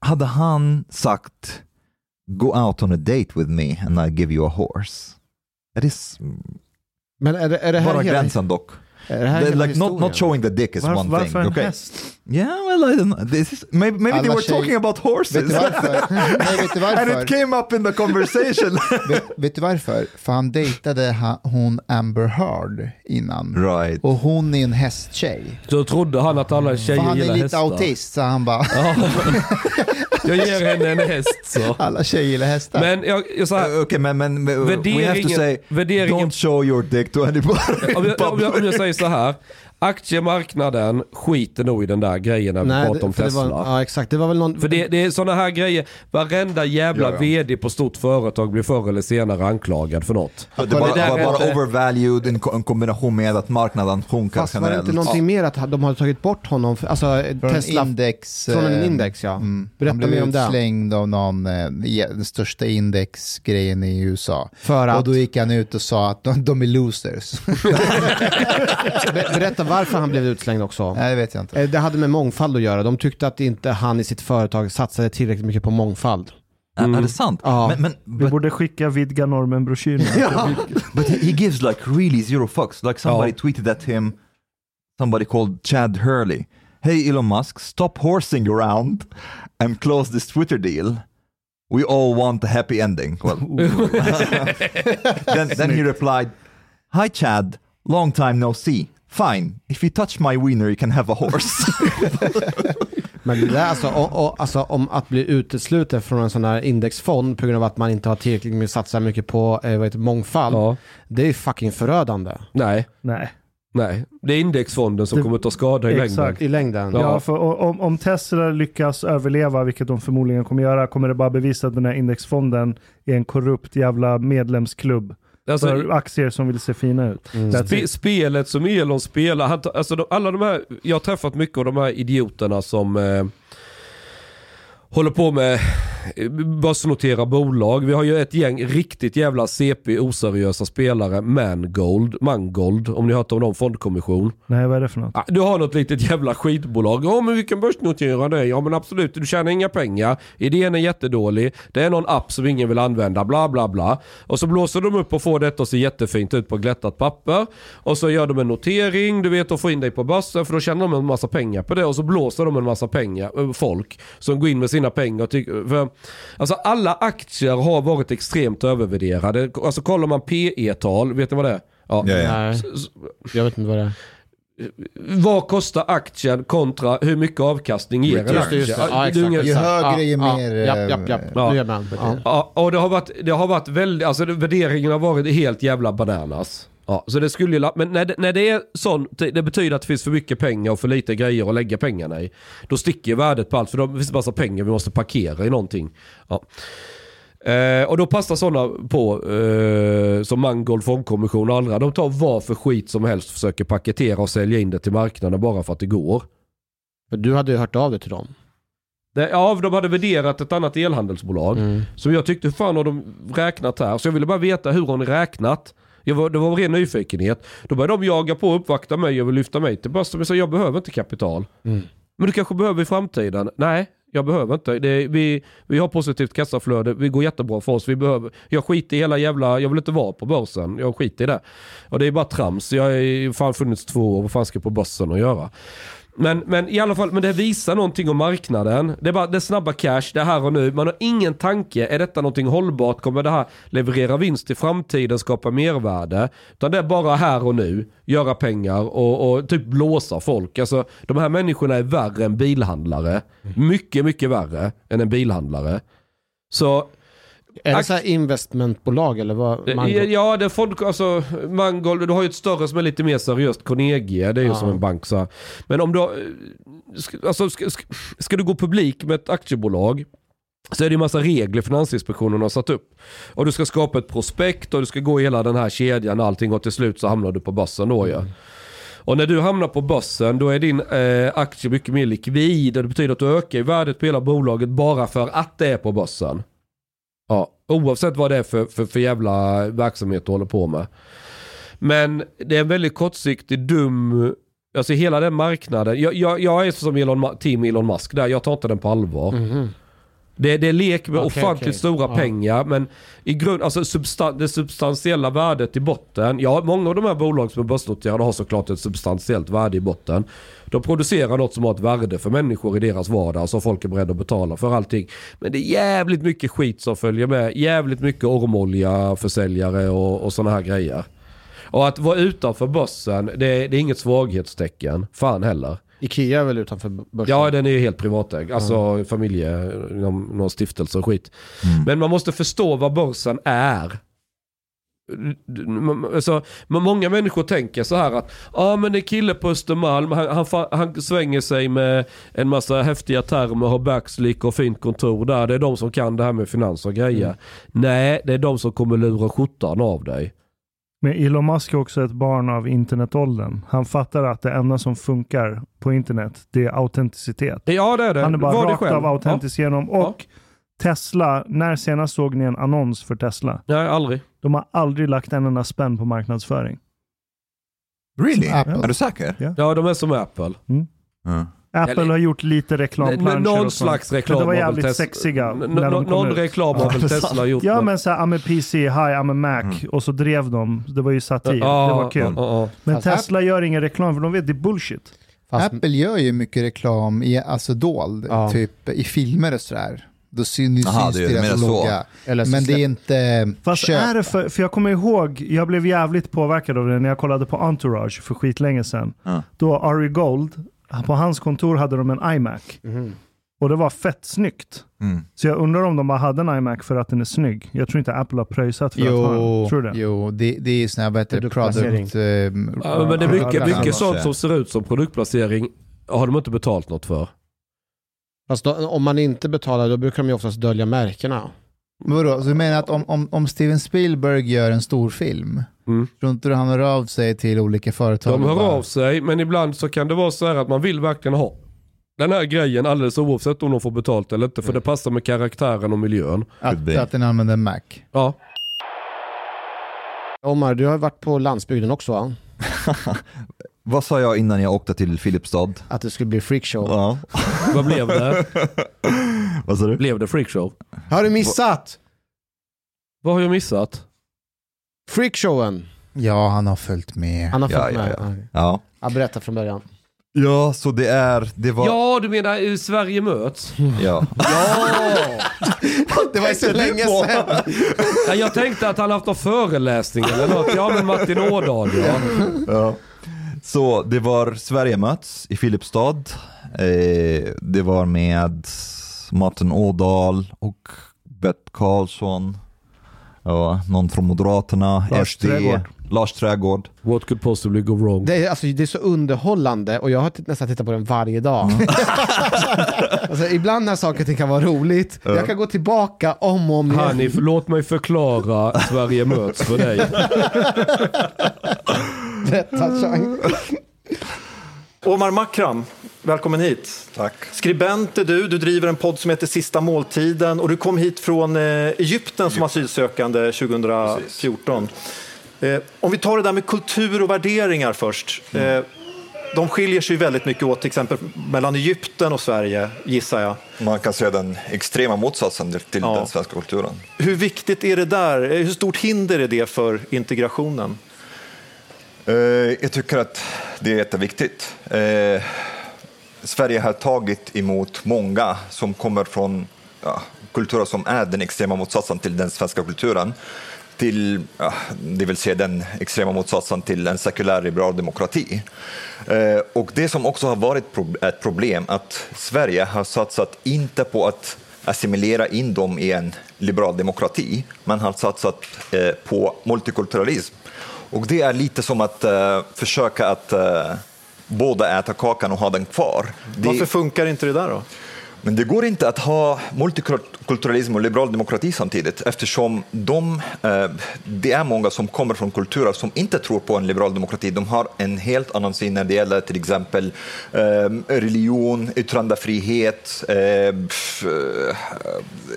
hade han sagt Go out on a date with me and I'll give you a horse. Är det Men är det, är det här bara hela, gränsen dock? är det här like not, not showing the dick is Varför, one thing. varför en okay? häst? Yeah, well, I don't know. This is, maybe maybe they were tjej- talking about horses. Vet du varför? Nej, vet du and varför? it came up in the conversation. vet, vet du varför? För han dejtade ha, hon Amber Heard innan. right. Och hon är en hästtjej. Så trodde han att alla tjejer han är gillar lite hästar. autist så han bara, Ja. Jag ger henne en häst så. alla tjejer gillar hästar. Men jag, jag så här, Uh, okay, man, man, we have to Värderingen- say värderingen- don't show your dick to anybody. om jag, om, jag, om jag säger så här. Aktiemarknaden skiter nog i den där grejen när vi Nej, pratar om det, för det Tesla. var, ja exakt, det var väl någon... För det, det är sådana här grejer, varenda jävla Ja, ja. vd på stort företag blir förr eller senare anklagad för något. det det bara, där var är bara inte- overvalued i kombination med att marknaden sjunker Fast var det generellt. inte någonting mer att de har tagit bort honom, för, alltså Från Tesla, en index. från en eh, index ja. Mm. Berätta han blev mer om det. utslängd av någon, eh, den största indexgrejen i USA. För att, Och då gick han ut och sa att de, de är losers. Be- berätta varför han blev utslängd också. Nej, det vet jag inte. Eh, Det hade med mångfald att göra. De tyckte att inte han i sitt företag satsade tillräckligt mycket på mångfald. Är- Är det sant? Ja. Men, men, Vi but, borde skicka vidga normen-broschyren. but he, he gives like really zero fucks. Like somebody Ja. tweeted at him, somebody called Chad Hurley. Hey Elon Musk, stop horsing around and close this Twitter deal. We all want a happy ending. Well, then, then he replied, Hi Chad, long time no see. Fine, if you touch my wiener you can have a horse. Men det där, alltså, och, och, alltså om att bli utesluten från en sån här indexfond på grund av att man inte har tillräckligt med satsar mycket på eh, vad heter, mångfald. Ja. Det är fucking förödande. Nej, Nej. nej. Det är indexfonden som Det- kommer att ta skada i Exakt. längden. I längden. Ja. Ja, för om, om Tesla lyckas överleva, vilket de förmodligen kommer göra, kommer det bara bevisa att den här indexfonden är en korrupt jävla medlemsklubb Alltså, för aktier som vill se fina ut. Mm. Spe, spelet som Elon spelar, han, alltså de, alla de här, jag har träffat mycket av de här idioterna som eh, håller på med börsnotera bolag. Vi har ju ett gäng riktigt jävla CP oseriösa spelare, Mangold, Mangold, om ni har hört om någon fondkommission. Nej, vad är det för något? Du har något litet jävla skitbolag. Ja men vi kan börsnotera det. Ja men absolut, du tjänar inga pengar. Idén är jättedålig. Det är någon app som ingen vill använda. Bla bla bla. Och så blåser de upp och får detta att se jättefint ut på glättat papper. Och så gör de en notering, du vet, och får in dig på börsen för då tjänar de en massa pengar på det. Och så blåser de en massa pengar, eh, folk som går in med sina pengar. och tycker- För, alltså alla aktier har varit extremt övervärderade. Alltså kollar man PE-tal, vet ni vad det är? Ja. Ja, ja. Nej, jag vet inte vad det är. Vad kostar aktien kontra hur mycket avkastning ger en aktie? Just det, ja, exakt. Ju högre, ju ja, mer, Ja, eh, ja, ja. ja. Nu är man. Ja. Ja, och det har varit, det har varit väldigt, alltså värderingen har varit helt jävla bananas. Ja, så det skulle ju, men när det, när det är sånt, det betyder att det finns för mycket pengar och för lite grejer att lägga pengarna i. Då sticker värdet på allt för då finns det massa pengar vi måste parkera i någonting. Ja. Eh, och då passar sådana på, eh, som Mangold Fondkommission och andra, de tar vad för skit som helst och försöker paketera och sälja in det till marknaden bara för att det går. Du hade ju hört av dig till dem. Ja, de hade värderat ett annat elhandelsbolag. Mm. Som jag tyckte, hur fan har de räknat här? Så jag ville bara veta hur har ni räknat? Jag var, det var ren nyfikenhet. Då började de jaga på och uppvakta mig och vill lyfta mig till börsen. Men jag sa, jag behöver inte kapital. Mm. Men du kanske behöver i framtiden? Nej, jag behöver inte. Det, vi, vi har positivt kassaflöde, vi går jättebra för oss. Vi behöver, jag skiter i hela jävla, jag vill inte vara på börsen. Jag skiter i det. Och det är bara trams. Jag har fan funnits två år, vad fan ska jag på börsen att göra? Men, men i alla fall, men det visar någonting om marknaden. Det är bara det är snabba cash, det är här och nu. Man har ingen tanke, är detta någonting hållbart? Kommer det här leverera vinst i framtiden, skapa mervärde? Utan det är bara här och nu, göra pengar och, och typ blåsa folk. Alltså de här människorna är värre än bilhandlare. Mycket, mycket värre än en bilhandlare. Så är det så här investmentbolag eller vad? Mango? Ja, det är fond, alltså Mangold, du har ju ett större som är lite mer seriöst, Carnegie, det är ju Ja. som en bank så här. Men om du, har- ska, alltså, ska, ska, ska du gå publik med ett aktiebolag så är det ju massa regler Finansinspektionen har satt upp. Och du ska skapa ett prospekt och du ska gå hela den här kedjan och allting och till slut så hamnar du på börsen då ja. Och när du hamnar på börsen då är din eh, aktie mycket mer likvid och det betyder att du ökar i värdet på hela bolaget bara för att det är på börsen. Oavsett vad det är för, för, för jävla verksamhet du håller på med. Men det är en väldigt kortsiktig, dum, alltså hela den marknaden. Jag, jag, jag är som Elon, team Elon Musk där, jag tar inte den på allvar. Mhm. Det, det är lek med Okej, ofantligt okej. stora Ja. pengar men i grund, alltså substan, det substantiella värdet i botten. Ja, många av de här bolag som är börsnoterade har såklart ett substantiellt värde i botten. De producerar något som har ett värde för människor i deras vardag som folk är beredda att betala för allting. Men det är jävligt mycket skit som följer med. Jävligt mycket ormolja, försäljare och, och sådana här grejer. Och att vara utanför börsen, det, det är inget svaghetstecken. Fan heller. Ikea är väl utanför börsen? Ja, den är ju helt privatägd. Alltså familje, någon, någon stiftelse och skit. Men man måste förstå vad börsen är. Alltså, många människor tänker så här att ja men det är kille på Östermalm, han, han, han svänger sig med en massa häftiga termer, har backslick och fint kontor där. Det är de som kan det här med finans och grejer. Nej, det är de som kommer lura skjortan av dig. Men Elon Musk är också ett barn av internetåldern. Han fattar att det enda som funkar på internet, det är autenticitet. Ja det är det. Han är bara Var rakt själv. av autentisk genom. Och Ja. Tesla, när senast såg ni en annons för Tesla? Ja. Nej, aldrig. De har aldrig lagt en enda spänn på marknadsföring. Really? Är du säker? Ja. Ja, de är som Apple. Ja. Apple Eller- har gjort lite reklamplanscher Någon och sånt. slags reklam Men det var jävligt Tes- sexiga N- när n- de kom Någon ut. reklam har väl Tesla gjort. Ja men- men såhär, I'm a PC, hi I'm a Mac. Mm. Och så drev de. Det var ju satir. Ja, det var kul. ja. Men Fast Tesla gör ingen reklam för de vet det är bullshit. Fast, Apple gör ju mycket reklam i, alltså dold, typ i filmer och sådär. Då syns, Aha, syns det deras så. logga. Men det är inte Fast köp. är det för, för jag kommer ihåg, jag blev jävligt påverkad av det när jag kollade på Entourage för skitlänge sedan. Då Ari Gold, på hans kontor hade de en iMac. Mhm. Och det var fett snyggt. Mm. Så jag undrar om de bara hade en iMac för att den är snygg. Jag tror inte Apple har pröjsat för att ha den. Jo, Tror det? jo det, det är sån här, Produktplacering. product... ehm, Ja, men det är mycket, mycket sånt som ser ut som produktplacering har de inte betalt något för. fast då, om man inte betalar då brukar de ju oftast dölja märkena. Vadå, så du menar att om, om, om Steven Spielberg gör en stor film, Mm. tror inte du han hör av sig till olika företag? De hör bara- av sig, men ibland så kan det vara så här att man vill verkligen ha den här grejen alldeles oavsett om de får betalt eller inte. För det passar med karaktären och miljön. Att, att den använder en Mac. Ja, Omar, du har varit på landsbygden också va? Vad sa jag innan jag åkte till Filipstad? Att det skulle bli freakshow. Ja. vad blev det? Vad sa du? blev det freakshow? Har du missat? Vad har jag missat? Freakshowen. Ja, han har följt med. Han har Ja, följt ja, med. ja. Ja. Ja, berätta från början. ja, så det är, det var, Ja, du menar eh, Sverige möts? ja. Det var ju så länge sedan. Ja, jag tänkte att han haft någon föreläsning eller något. Ja, men Martin Ådahl ja. Ja. Så det var Sverige möts i Filipstad. Eh, det var med Martin Ådahl och Bert Karlsson. Ja, någon från Moderaterna, Lars SD, Trädgård. Lars Trädgård. What could possibly go wrong? Det är, alltså, det är så underhållande och jag har nästan tittat på den varje dag. alltså, ibland när saker och ting kan vara roligt, jag kan gå tillbaka om och om igen. Hanif, låt mig förklara Sverige möts för dig. Berätta, Chang. Omar Makram, välkommen hit. Tack. Skribent är du, du driver en podd som heter Sista måltiden och du kom hit från eh, Egypten som asylsökande 2014. Eh, om vi tar det där med kultur och värderingar först. Eh, de skiljer sig väldigt mycket åt, till exempel mellan Egypten och Sverige, gissar jag. Man kan säga den extrema motsatsen till, Ja. den svenska kulturen. Hur viktigt är det där? Hur stort hinder är det för integrationen? Eh, jag tycker att det är jätteviktigt. Eh, Sverige har tagit emot många som kommer från ja, kulturer som är den extrema motsatsen till den svenska kulturen. Till, ja, det vill säga den extrema motsatsen till en sekulär liberal demokrati. Eh, och det som också har varit ett problem att Sverige har satsat inte på att assimilera in dem i en liberal demokrati. Man har satsat eh, på multikulturalism. Och det är lite som att uh, försöka att eh, uh, båda äta kakan och ha den kvar. Det, Varför funkar inte det där då? Men det går inte att ha multikulturalism och liberal demokrati samtidigt eftersom de, eh, det är många som kommer från kulturer som inte tror på en liberal demokrati. De har en helt annan syn när det gäller till exempel eh, religion, yttrandefrihet. Eh,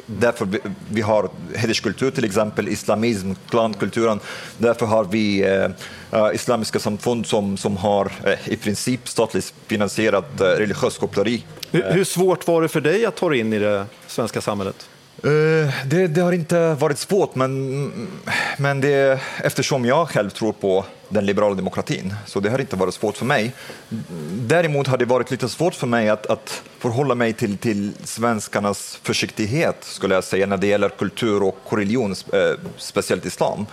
därför vi, vi har hederskultur till exempel, islamism, klankulturen. Därför har vi islamiska samfund som, som har i princip statligt finansierat religiöst koppleri. Hur, hur svårt var det för dig att ta dig in i det svenska samhället? Eh, Det, det har inte varit svårt, men, men det, eftersom jag själv tror på den liberala demokratin, så det har inte varit svårt för mig. Däremot har det varit lite svårt för mig att, att förhålla mig till, till svenskarnas försiktighet, skulle jag säga, när det gäller kultur och religion, eh, speciellt islam.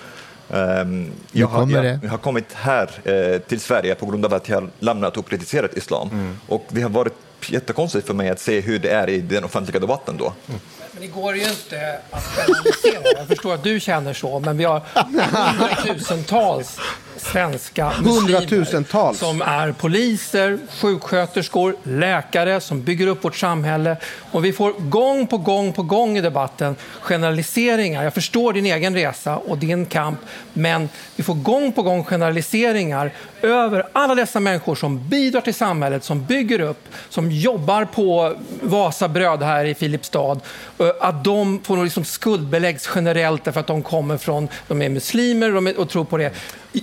Ehm, Jag har, jag, jag har kommit här eh, till Sverige på grund av att jag har lämnat och kritiserat islam. Och det har varit jättekonstigt för mig att se hur det är i den offentliga debatten då. Mm. Men det går ju inte att generalisera. Jag förstår att du känner så, men vi har hundratusentals svenska muslimer som är poliser, sjuksköterskor, läkare som bygger upp vårt samhälle. Och vi får gång på gång på gång i debatten generaliseringar. Jag förstår din egen resa och din kamp, men vi får gång på gång generaliseringar över alla dessa människor som bidrar till samhället, som bygger upp, som jobbar på Vasabröd här i Filipstad. eh, Att de får liksom skuldbeläggs generellt därför att de kommer från, de är muslimer och tror på det.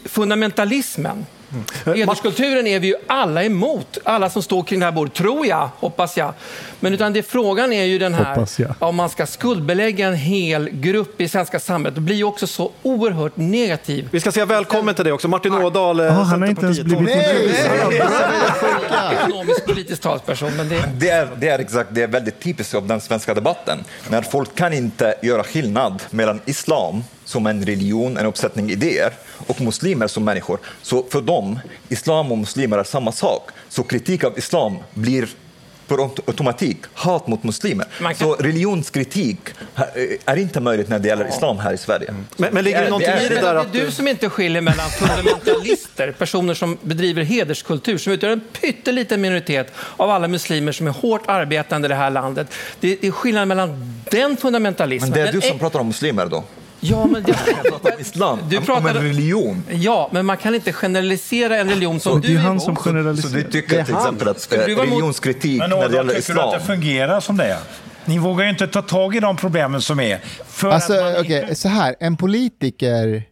Fundamentalismen, hederskulturen är vi ju alla emot. Alla som står kring det här bordet, tror jag, hoppas jag. Men utan det, frågan är ju den här, om man ska skuldbelägga en hel grupp i svenska samhället, det blir ju också så oerhört negativ. Vi ska säga välkommen till dig också. Martin Ådahl, Ja, han har inte ens blivit Nej, introducerad. nej, Ekonomisk politisk talsperson, men det... Det är, det är exakt, det är väldigt typiskt av den svenska debatten. När folk kan inte göra skillnad mellan islam som en religion, en uppsättning idéer, och muslimer som människor. Så för dem, islam och muslimer är samma sak. Så kritik av islam blir per aut- automatik hat mot muslimer. Kan- Så religionskritik eh, är inte möjligt när det gäller islam här i Sverige. Men, men ligger det är- någonting är- i det där det är du som inte skiljer mellan fundamentalister, personer som bedriver hederskultur, som utgör en pytteliten minoritet av alla muslimer som är hårt arbetande i det här landet. Det, är skillnad mellan den fundamentalismen... Men det är du som pratar om muslimer då? Ja, men det, Islam, Du om pratar- en religion. ja, men man kan inte generalisera en religion som Och du det är han som Så generaliserar. du tycker till exempel att eh, religionskritik Men när det gäller tycker du att islam det fungerar som det är? Ni vågar ju inte ta tag i de problemen som är. För Alltså, att man okej, inte... så här. En politiker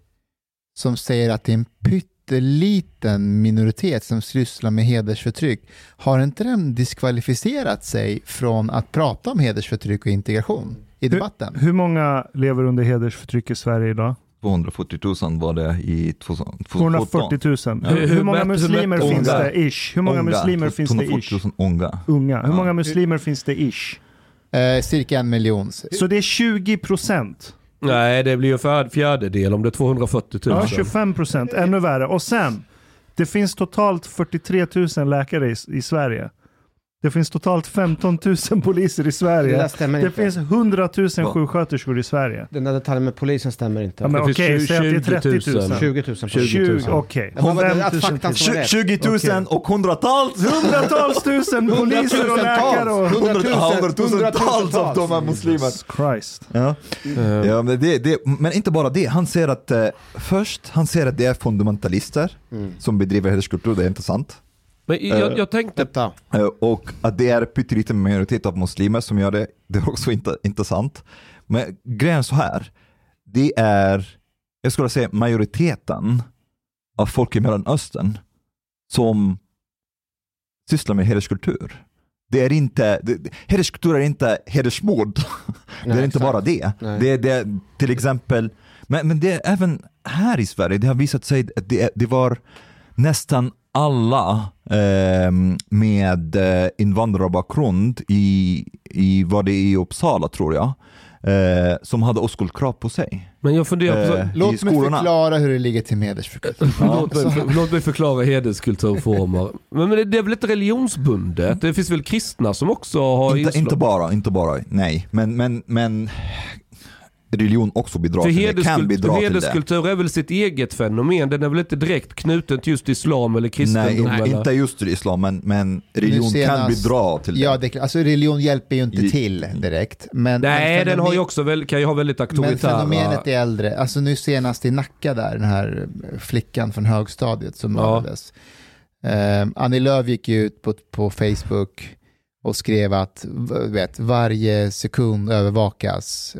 som säger att det är en pytteliten minoritet som sysslar med hedersförtryck, har inte den diskvalificerat sig från att prata om hedersförtryck och integration i debatten? Hur många lever under hedersförtryck i Sverige idag? 240 000 var det i 2017. 240 000. Hur, Hur hur många muslimer hur finns det ish? Hur många Unga, muslimer finns det 240 ish? 000 unga. Unga. Hur Ja. många muslimer finns det ish? Eh, cirka en miljon. Så det är 20 procent. Nej, det blir ju en fjär- fjärdedel om det är 240 000. Ja, 25 procent. Ännu värre. Och sen, det finns totalt 43 000 läkare i, i Sverige. Det finns totalt 15 000 poliser i Det Sverige. stämmer Det inte. finns 100 000 Va? sjuksköterskor i Sverige. Den där detaljen med polisen stämmer inte. Ja, men Det okej, tjugo- säg att det är 30 000. 000. 20 000 poliser. 20 000. Okej. Rätt. 20 000 Okej. och hundratals! Hundratals tusen poliser och läkare och... Hundratusen- Hundratusentals av dem är muslimer. Jesus Christ. Ja. Ja, men, det, det, men inte bara det, han ser att eh, först, han ser att det är fundamentalister som bedriver hederskultur, det är inte sant. Men jag, jag tänkte Detta. Eh, och att det är en pytteliten minoritet av muslimer som gör det, det är också inte, inte sant. Men grejen är så här, det är, jag skulle säga majoriteten av folk i Mellanöstern som sysslar med hederskultur. Det är inte, det, hederskultur är inte hedersmord. det är inte exakt. bara det. Nej. Det det, till exempel, men, men det är även här i Sverige, det har visat sig att det, det var nästan alla eh, med invandrarbakgrund i, i, var det i Uppsala tror jag, eh, som hade oskuldkrav på sig. Men jag funderar på... Eh, Låt mig förklara hur det ligger till med hedersförtryck. låt, mig, för, låt mig förklara hederskulturformer. Men, men det, det är väl inte religionsbundet? Det finns väl kristna som också har Inte, inslag? inte bara, inte bara, nej. Men, men, men religion också bidrar till det, kan bidra till det. hederskultur är väl sitt eget fenomen? Den är väl inte direkt knuten till just islam eller kristendom? Nej, eller? inte just till islam, men, men religion Nu kan senast- bidra till det. Ja, det, alltså religion hjälper ju inte I- till direkt. Men, Nej, men den har ju också väl, kan ju ha väldigt Men auktoritära... fenomenet är äldre. Alltså nu senast i Nacka där, den här flickan från högstadiet som Ja. mördades. Eh, Annie Lööf gick ju ut på, på Facebook och skrev att vet, varje sekund övervakas.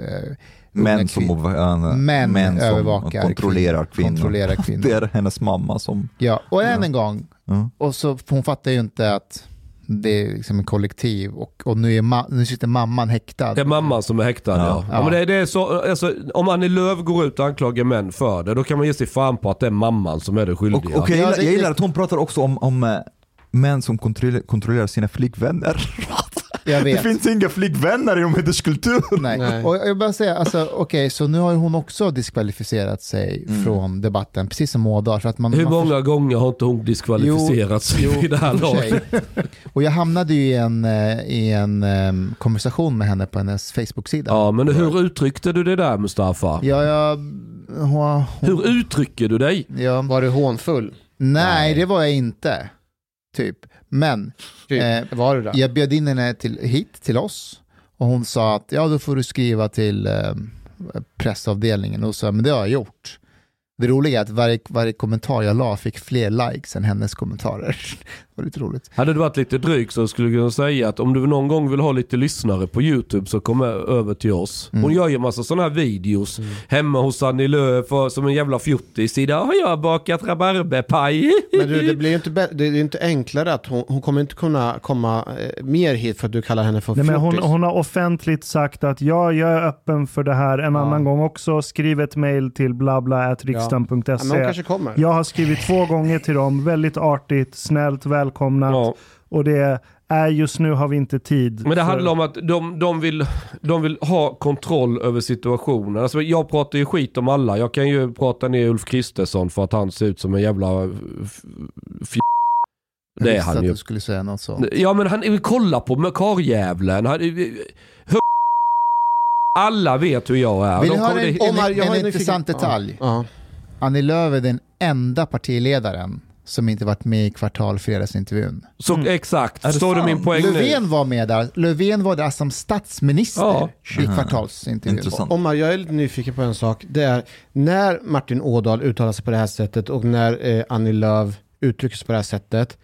Män som, äh, män män som kontrollerar kvinnor. Kontrollerar kvinnor. Det är hennes mamma som... Ja, och än en gång, Ja. och så, hon fattar ju inte att det är liksom en kollektiv och, och nu, är nu sitter mamman häktad. Det är mamman som är häktad ja. Ja. ja. men det, det är så, alltså, om Annie Lööf går ut och anklagar män för det, då kan man ge sig fan på att det är mamman som är det Och, skyldiga. och jag, Ja, gillar, jag gillar att hon pratar också om, om eh, män som kontrollerar, kontrollerar sina flickvänner. Jag Det vet. finns inga flickvänner inom hederskultur. Nej. Nej. Och jag bara säga, alltså, okej, så nu har ju hon också diskvalificerat sig från debatten, precis som Ådahl. För att man, Hur man många gånger har inte hon diskvalificerat sig Jo, i det här i laget? Och jag hamnade ju i en, eh, i en em, konversation med henne på hennes Facebook-sida. Ja, men hur uttryckte du det där Mustafa? Ja, jag, hon, hon, Hur uttrycker du dig? ja, Var du hånfull? nej, det var jag inte. Typ. Men Typ. Eh, var du jag bjöd in henne till, hit till oss och hon sa att ja, då får du skriva till eh, pressavdelningen. Och så, men det har jag gjort. Det roliga är att varje, varje kommentar jag la fick fler likes än hennes kommentarer. Var lite roligt. Hade du varit lite dryg så skulle jag kunna säga att om du någon gång vill ha lite lyssnare på YouTube så kom över till oss. Hon Mm. gör ju massa sådana här videos hemma hos Annie Lööf och som en jävla fjuttis. Idag har jag bakat rabarberpaj. Men du, det blir ju inte, det är ju inte enklare att hon, hon kommer inte kunna komma eh, mer hit för att du kallar henne för Nej, men hon, hon har offentligt sagt att ja, jag är öppen för det här en Ja. annan gång också. Skriv ett mail till Ja, men blabla.riksdagen.se. hon kanske kommer. Jag har skrivit två gånger till dem, väldigt artigt, snällt, välkomnat. Ja. Och det är just nu har vi inte tid. Men det för- handlar om att de, de, vill, de vill ha kontroll över situationen. Alltså jag pratar ju skit om alla. Jag kan ju prata ner Ulf Kristersson för att han ser ut som en jävla f- Det är han att ju. du skulle säga något sånt. Ja men han, kolla på med karljävlen. Alla vet hur jag är. Vill du höra en, det- en, en, har en intressant detalj? Ja. Annie Lööf är den enda partiledaren som inte varit med i kvartalfredagsintervjun. Så, Exakt, Är det förstår du min poäng nu? Löfven var med där. Löfven var där som statsminister Ja. i kvartalsintervjun. Intressant. Omar, jag är lite nyfiken på en sak. Det är när Martin Ådahl uttalar sig på det här sättet och när eh, Annie Lööf uttrycker sig på det här sättet.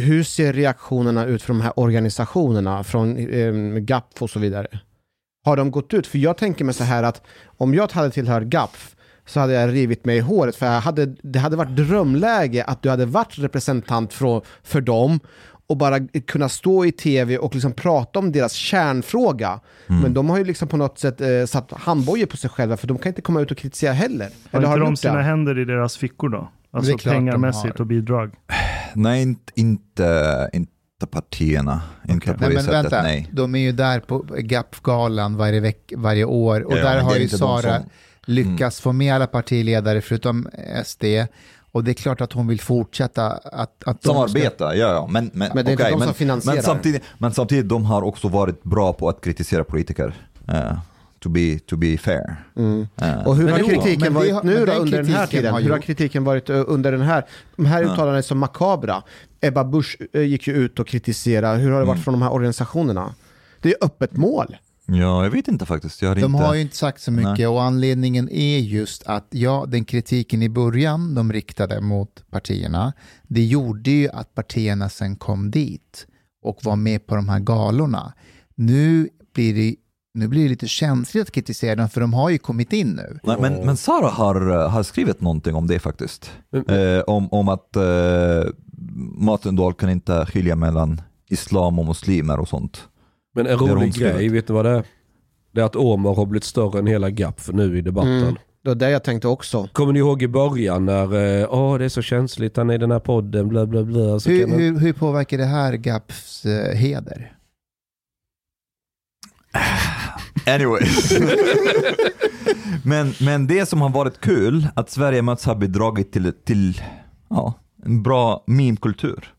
Hur ser reaktionerna ut från de här organisationerna, från eh, GAPF och så vidare? Har de gått ut? För jag tänker mig så här att om jag hade tillhört GAPF så hade jag rivit mig i håret för jag hade, det hade varit drömläge att du hade varit representant för, för dem och bara kunna stå i tv och liksom prata om deras kärnfråga. Men de har ju liksom på något sätt eh, satt handbojor på sig själva för de kan inte komma ut och kritisera heller. Har Eller inte har de sina det? händer i deras fickor då? Alltså pengarmässigt och bidrag. Nej, inte, inte, inte partierna. Inte på Nej det men sättet, vänta, nej. de är ju där på GAP-galan varje, veck, varje år och Ja, där har ju Sara som- Mm. lyckats få med alla partiledare förutom SD och det är klart att hon vill fortsätta att... att Samarbeta, ja ja. Men, men, Men det är inte okej, de som men, finansierar. men, samtidigt, men samtidigt, de har också varit bra på att kritisera politiker. Eh, to, be, to be fair. Mm. Eh, Och hur har kritiken varit har- nu då under den här tiden? har Hur har kritiken varit under den här? De här uttalandena är så makabra. Ebba Busch eh, gick ju ut och kritiserade. Hur har det varit Mm. från de här organisationerna? Det är öppet mål. Ja, jag vet inte faktiskt. Jag har De inte... har ju inte sagt så mycket Nej. och anledningen är just att ja, den kritiken i början de riktade mot partierna, det gjorde ju att partierna sen kom dit och var med på de här galorna. Nu blir det, nu blir det lite känsligt att kritisera dem för de har ju kommit in nu. Nej, men, men Sara har, har skrivit någonting om det faktiskt. Men- Eh, om, om att eh, Martin Dahl kan inte skilja mellan islam och muslimer och sånt. Men en rolig grej, vet ni vad det är? Det är att Omar har blivit större än hela GAPF nu i debatten. Mm. Det var det jag tänkte också. Kommer ni ihåg i början när, eh, åh det är så känsligt, han är i den här podden, bla bla bla. Så Hur, kan man... hur, hur påverkar det här GAPs eh, heder? Anyways. men, men det som har varit kul, att Sverige möts har bidragit till, till ja, en bra meme-kultur.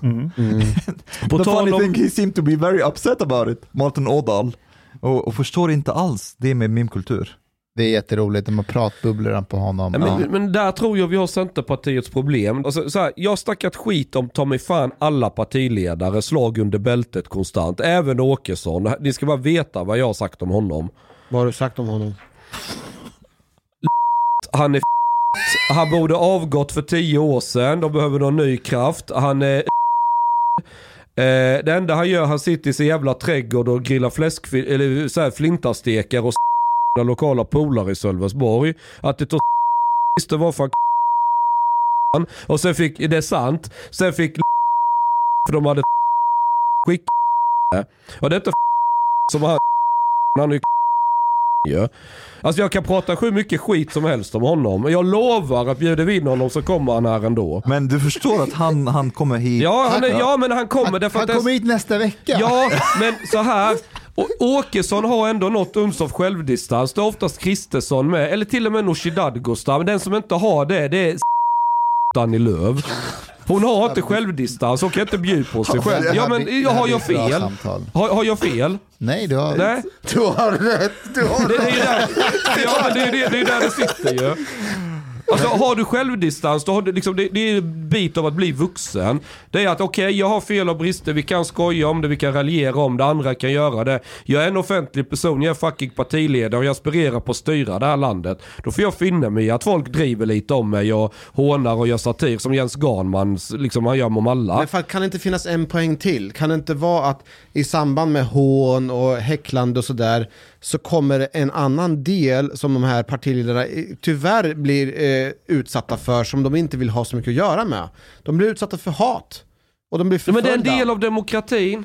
På The funny om, thing, he seemed to be very upset about it, Martin Ådahl. Och, och förstår inte alls det med meme-kultur. Det är jätteroligt, de har pratbubblor på honom. Ja, men, men där tror jag vi har Centerpartiets problem. Alltså, så här, jag har snackat skit om ta mig fan alla partiledare, slag under bältet konstant. Även Åkesson. Ni ska bara veta vad jag har sagt om honom. Vad har du sagt om honom? Han är f- Han borde avgått för tio år sedan. De behöver någon ny kraft. Han är Eh, det enda han gör, han sitter i sin jävla trädgård och grillar fläsk, eller så här flintastekar och lokala polare i Sölvesborg. Att det tog... visste var fan Och sen fick, det är sant, sen fick för de hade skickat... Och det är inte som han han är ju. Alltså jag kan prata hur mycket skit som helst om honom. Men jag lovar att bjuder vi in honom så kommer han här ändå. Men du förstår att han, han kommer hit. Ja, han är, ja men han kommer därför Han att... kommer hit nästa vecka. Ja, men så här. Å- Åkesson har ändå något uns av självdistans. Det är oftast Kristersson med, eller till och med Nooshi Dadgostar. Men den som inte har det, det är Annie Lööf. Hon har inte självdistans, hon kan inte bjuda på sig själv. Ja men jag har jag fel? Har, har jag fel? Nej, du har... Nej? Du har rätt, du har Det, det är där, ja, men det, det, det är där det sitter ju. Alltså har du självdistans, då har du liksom, det, det är en bit av att bli vuxen. Det är att okej, jag har fel och brister, vi kan skoja om det, vi kan raljera om det, andra kan göra det. Jag är en offentlig person, jag är fucking partiledare och jag aspirerar på att styra det här landet. Då får jag finna mig i att folk driver lite om mig och hånar och gör satir som Jens Garnman, liksom han gör om alla. Men för, kan det inte finnas en poäng till? Kan det inte vara att i samband med hån och häcklande och sådär så kommer en annan del som de här partiledarna eh, tyvärr blir eh, utsatta för som de inte vill ha så mycket att göra med. De blir utsatta för hat. Och de blir Men det är förföljda. en del av demokratin.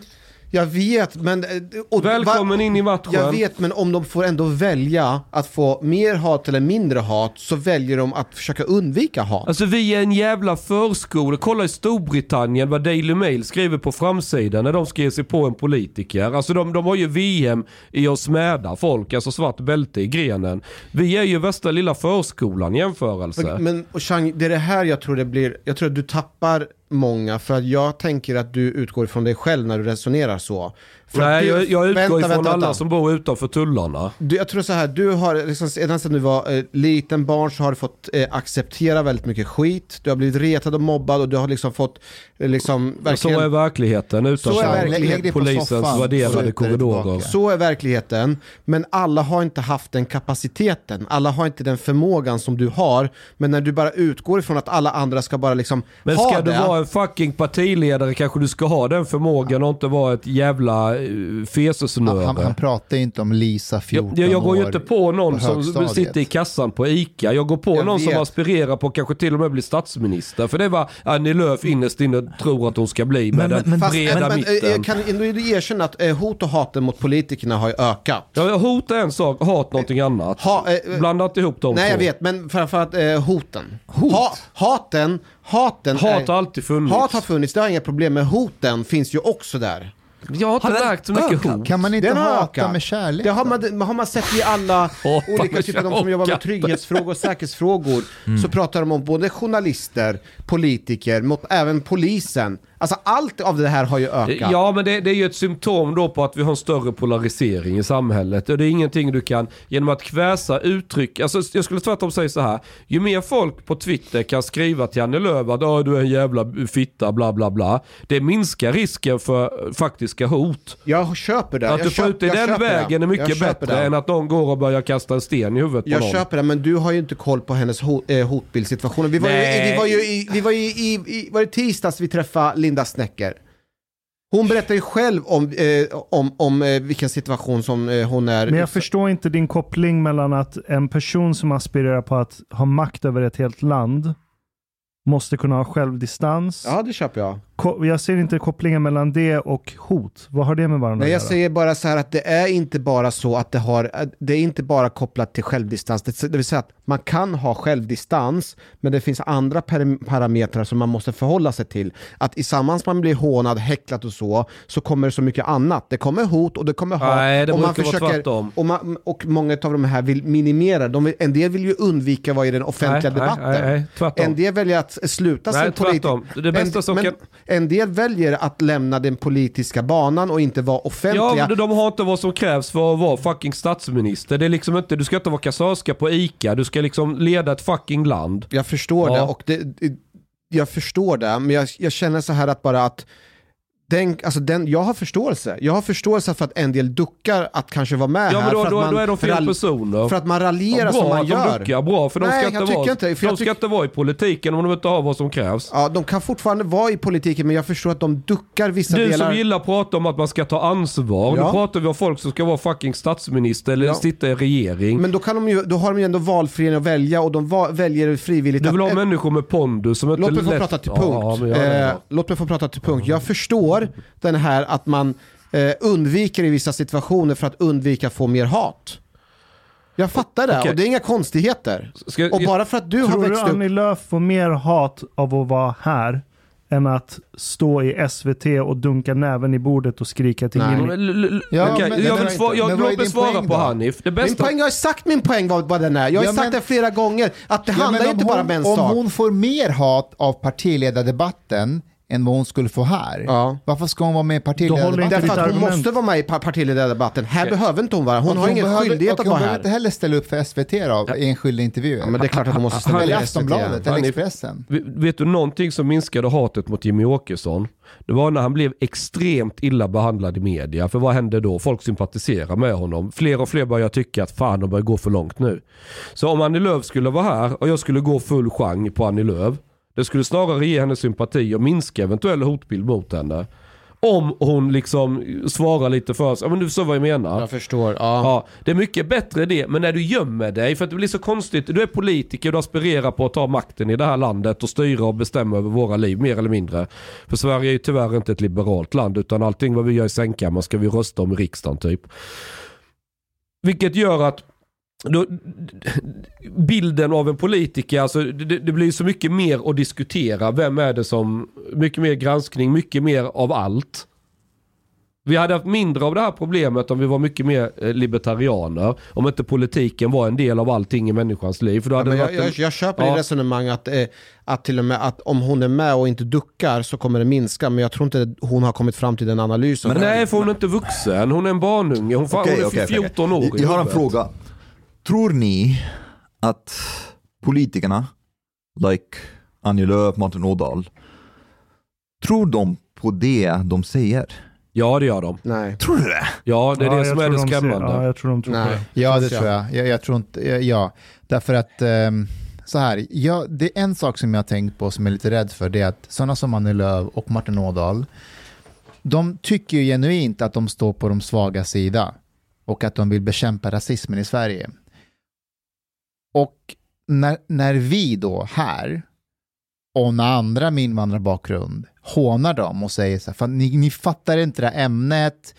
Jag vet, men... eh, och- Välkommen va- in i matchen. Jag vet, men om de får ändå välja att få mer hat eller mindre hat så väljer de att försöka undvika hat. Alltså vi är en jävla förskola. Kolla i Storbritannien vad Daily Mail skriver på framsidan när de skrev sig på en politiker. Alltså de, de har ju VM i att smäda folk, alltså svart bälte i grenen. Vi är ju värsta lilla förskolan i jämförelse. Men, men och Chang, det är det här jag tror det blir, jag tror att du tappar många för att jag tänker att du utgår från dig själv när du resonerar så. Nej, jag, jag utgår vänta, ifrån vänta, alla vänta. som bor utanför tullarna. Du, jag tror så här, du har liksom, sedan du var eh, liten barn så har du fått eh, acceptera väldigt mycket skit. Du har blivit retad och mobbad och du har liksom fått eh, liksom Så verkligen... är verkligheten Så är utanför verkligheten. Dig på polisens värderade korridorer. Så är verkligheten, men alla har inte haft den kapaciteten. Alla har inte den förmågan som du har. Men när du bara utgår ifrån att alla andra ska bara liksom Men ha ska du det. vara en fucking partiledare kanske du ska ha den förmågan och inte vara ett jävla uh, fesesnöre. Han, han pratar ju inte om Lisa 14 Jag, jag går ju inte på någon på som sitter i kassan på ICA. Jag går på Jag någon som vet. aspirerar på kanske till och med bli statsminister. För det var Annie Lööf innerst inne tror att hon ska bli med Men- den men- Fast, breda men, eh, mitten. kan ändå erkänna att eh, hot och haten mot politikerna har ju ökat. Ja, hot är en sak, hat någonting annat. Ha, eh, eh, Blanda inte ihop de nej, två. jag vet, men framförallt eh, hoten. Ha, haten, haten Hat är, har alltid funnits. hat har funnits, det har inga problem med. Hoten finns ju också där. Jag har inte Har märkt så mycket hot. Kan man inte Den har hata ökat. med kärlek? Det har man, har man sett i alla olika typer av de som jobbar med trygghetsfrågor och säkerhetsfrågor. Mm. Så pratar de om både journalister, politiker, mot även polisen. Alltså allt av det här har ju ökat. Ja, men det, det är ju ett symptom då på att vi har en större polarisering i samhället. Och det är ingenting du kan, genom att kväsa uttryck, alltså jag skulle tvärtom säga så här. Ju mer folk på Twitter kan skriva till Annie Lööf att "Åh, du är en jävla fitta, bla bla bla. Det minskar risken för faktiska hot. Jag köper det. Att jag du får ut det jag den vägen det. är mycket Jag bättre det. än att någon går och börjar kasta en sten i huvudet på Jag någon. köper det, men du har ju inte koll på hennes eh, hotbildssituation. Vi var ju, Nej. vi var ju i, vi var ju i, i var det tisdags vi träffade Linda Snäcker. Hon berättar ju själv om, eh, om, om eh, vilken situation som eh, hon är Men jag förstår inte din koppling mellan att en person som aspirerar på att ha makt över ett helt land måste kunna ha självdistans. Ja, det köper jag. Jag ser inte kopplingen mellan det och hot. Vad har det med varandra Nej, jag att göra? säger bara så här att det är inte bara så att det har, det är inte bara kopplat till självdistans. Det, vill säga att man kan ha självdistans, men det finns andra parametrar som man måste förhålla sig till. Att i samband man blir hånad, häcklat och så, så kommer det så mycket annat. Det kommer hot och det kommer hat. Nej, det och man försöker, och, man, och många av de här vill minimera. De vill, en del vill ju undvika vara i den offentliga Nej, nej, debatten. nej, nej, tvärtom. En del väljer att sluta Nej, sin politik. tvärtom. Det bästa en, som men kan- en del väljer att lämna den politiska banan och inte vara offentliga. Ja, men de har inte vad som krävs för att vara fucking statsminister. Det är liksom inte, du ska inte vara kassörska på ICA, du ska liksom leda ett fucking land. Jag förstår Ja. det och det, jag förstår det, men jag, jag känner så här att bara att den, alltså den, jag har förståelse. Jag har förståelse för att en del duckar att kanske vara med Ja här. men då, för att då, man då är de fel personer. För att man raljerar Ja, bra som man att de duckar, bra för de Nej, ska, jag inte vara, inte, för de ska tyck- inte vara i politiken om de inte har vad som krävs. Ja, de kan fortfarande vara i politiken men jag förstår att de duckar vissa Du delar. som gillar att prata om att man ska ta ansvar. Ja. Nu pratar vi om folk som ska vara fucking statsminister eller Ja. sitta i regering. Men då, kan de ju, då har de ju ändå valfrihet att välja och de va, väljer frivilligt du vill att... ha människor med pondus som inte Låt mig få lätt... prata till Ja, punkt. det eh, låt mig få prata till punkt. Jag förstår den här att man eh, undviker i vissa situationer för att undvika att få mer hat. Jag fattar det Okej. och det är inga konstigheter. Ska- och bara för att du har Tror du växt upp... Annie Lööf får mer hat av att vara här än att stå i SVT och dunka näven i bordet och skrika till Nej. Jimmy? Ja, men- jag vill svara, jag, poäng på då? Hanif. Det Min bästa... poäng, jag har sagt min poäng vad, vad den är. Jag har Ja, sagt men- det flera gånger. Att det Ja, handlar om inte bara hon- om en Om sak. hon får mer hat av partiledardebatten än vad hon skulle få här, Ja. varför ska hon vara med i partiledardebatten? Därför att hon argument. måste vara med i par- partiledardebatten. Här behöver inte hon vara. Hon Och har ingen behöver- skyldighet att hon vara behöver här. inte heller ställa upp för SVT då, i enskilda intervjuer. Ja, men det är klart att hon måste ställa Eller upp i SVT. Aftonbladet, eller Expressen. Vet- Vet du någonting som minskade hatet mot Jimmy Åkesson? Det var när han blev extremt illa behandlad i media. För vad hände då? Folk sympatiserar med honom. Fler och fler börjar tycka att fan de börjar gå för långt nu. Så om Annie Lööf skulle vara här och jag skulle gå full chang på Annie Lööf. Det skulle snarare ge henne sympati och minska eventuell hotbild mot henne. Om hon liksom svarar lite för sig. Ja men du förstår vad jag menar. Jag förstår. Ja. Ja, det är mycket bättre det, men när du gömmer dig, för att det blir så konstigt, du är politiker, du aspirerar på att ta makten i det här landet och styra och bestämma över våra liv, mer eller mindre. För Sverige är ju tyvärr inte ett liberalt land, utan allting vad vi gör i sängkammaren ska vi rösta om i riksdagen typ. Vilket gör att då, bilden av en politiker, alltså det, det blir så mycket mer att diskutera. Vem är det som, mycket mer granskning, mycket mer av allt. Vi hade haft mindre av det här problemet om vi var mycket mer eh, libertarianer. Om inte politiken var en del av allting i människans liv. För då Ja, hade men det jag, en... jag, jag köper Ja. din resonemang att, eh, att till och med att om hon är med och inte duckar så kommer det minska. Men jag tror inte hon har kommit fram till den analysen. Men nej, för hon är inte vuxen. Hon är en barnunge. Hon, fan, Okej, hon är okej, 14 okej. år. i Jag har en fråga. Tror ni att politikerna, like Annie Lööf, Martin Ådahl, tror de på det de säger? Ja, det gör de. Nej. Tror du det? Ja, det är Ja, det som är det skrämmande. Ja, jag tror de tror på Nej. det. Ja, det tror jag. jag. Jag tror inte, ja, därför att ehm, så här, ja, det är en sak som jag har tänkt på som jag är lite rädd för, det är att sådana som Annie Lööf och Martin Ådahl, de tycker ju genuint att de står på de svaga sida och att de vill bekämpa rasismen i Sverige. Och när, när vi då här och när andra med invandrarbakgrund hånar dem och säger så här, ni, ni fattar inte det här ämnet,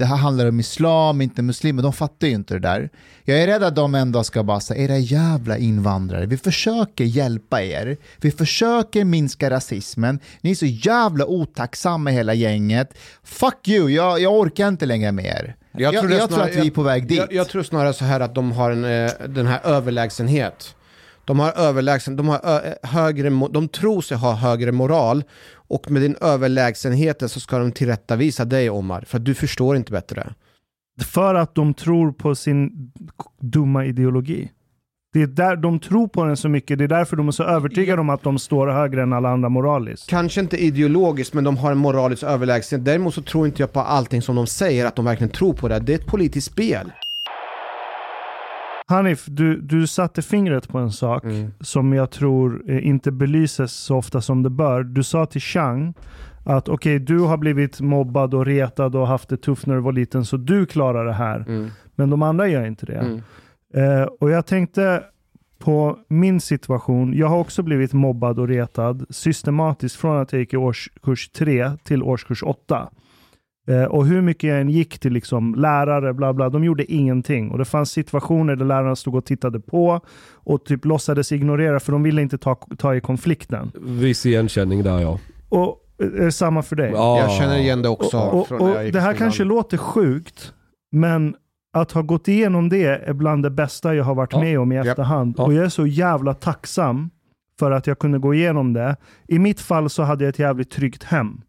det här handlar om islam, inte muslimer, de fattar ju inte det där. Jag är rädd att de ändå ska bara säga, era jävla invandrare, vi försöker hjälpa er, vi försöker minska rasismen, ni är så jävla otacksamma hela gänget, fuck you, jag, jag orkar inte längre med er. Jag, jag, tror snarare- att vi är på väg dit. Jag, jag tror snarare så här att de har en, eh, den här överlägsenhet. De har överlägsen, de har ö, högre, de tror sig ha högre moral och med din överlägsenheten så ska de tillrättavisa dig Omar, för att du förstår inte bättre. För att de tror på sin dumma ideologi. Det är där de tror på den så mycket. Det är därför de är så övertygade om att de står högre än alla andra moraliskt. Kanske inte ideologiskt, men de har en moralisk överlägsenhet. Däremot så tror inte jag på allting som de säger, att de verkligen tror på det. Det är ett politiskt spel. Hanif, du, du satte fingret på en sak som jag tror eh, inte belyses så ofta som det bör. Du sa till Chang att okej, du har blivit mobbad och retad och haft det tufft när du var liten, så du klarar det här. Men de andra gör inte det. Mm. Eh, och jag tänkte på min situation. Jag har också blivit mobbad och retad systematiskt från att jag gick i årskurs 3 till årskurs 8. Eh, och hur mycket jag än gick till liksom lärare, bla bla, de gjorde ingenting. Och det fanns situationer där lärarna stod och tittade på och typ låtsades ignorera för de ville inte ta, ta i konflikten. Viss igenkänning där ja. Och eh, är det samma för dig? ja. Jag känner igen det också. Och, från och, gick det här kanske låter sjukt, men att ha gått igenom det är bland det bästa jag har varit Ja. med om i efterhand. Ja. Och jag är så jävla tacksam för att jag kunde gå igenom det. I mitt fall så hade jag ett jävligt tryggt hem.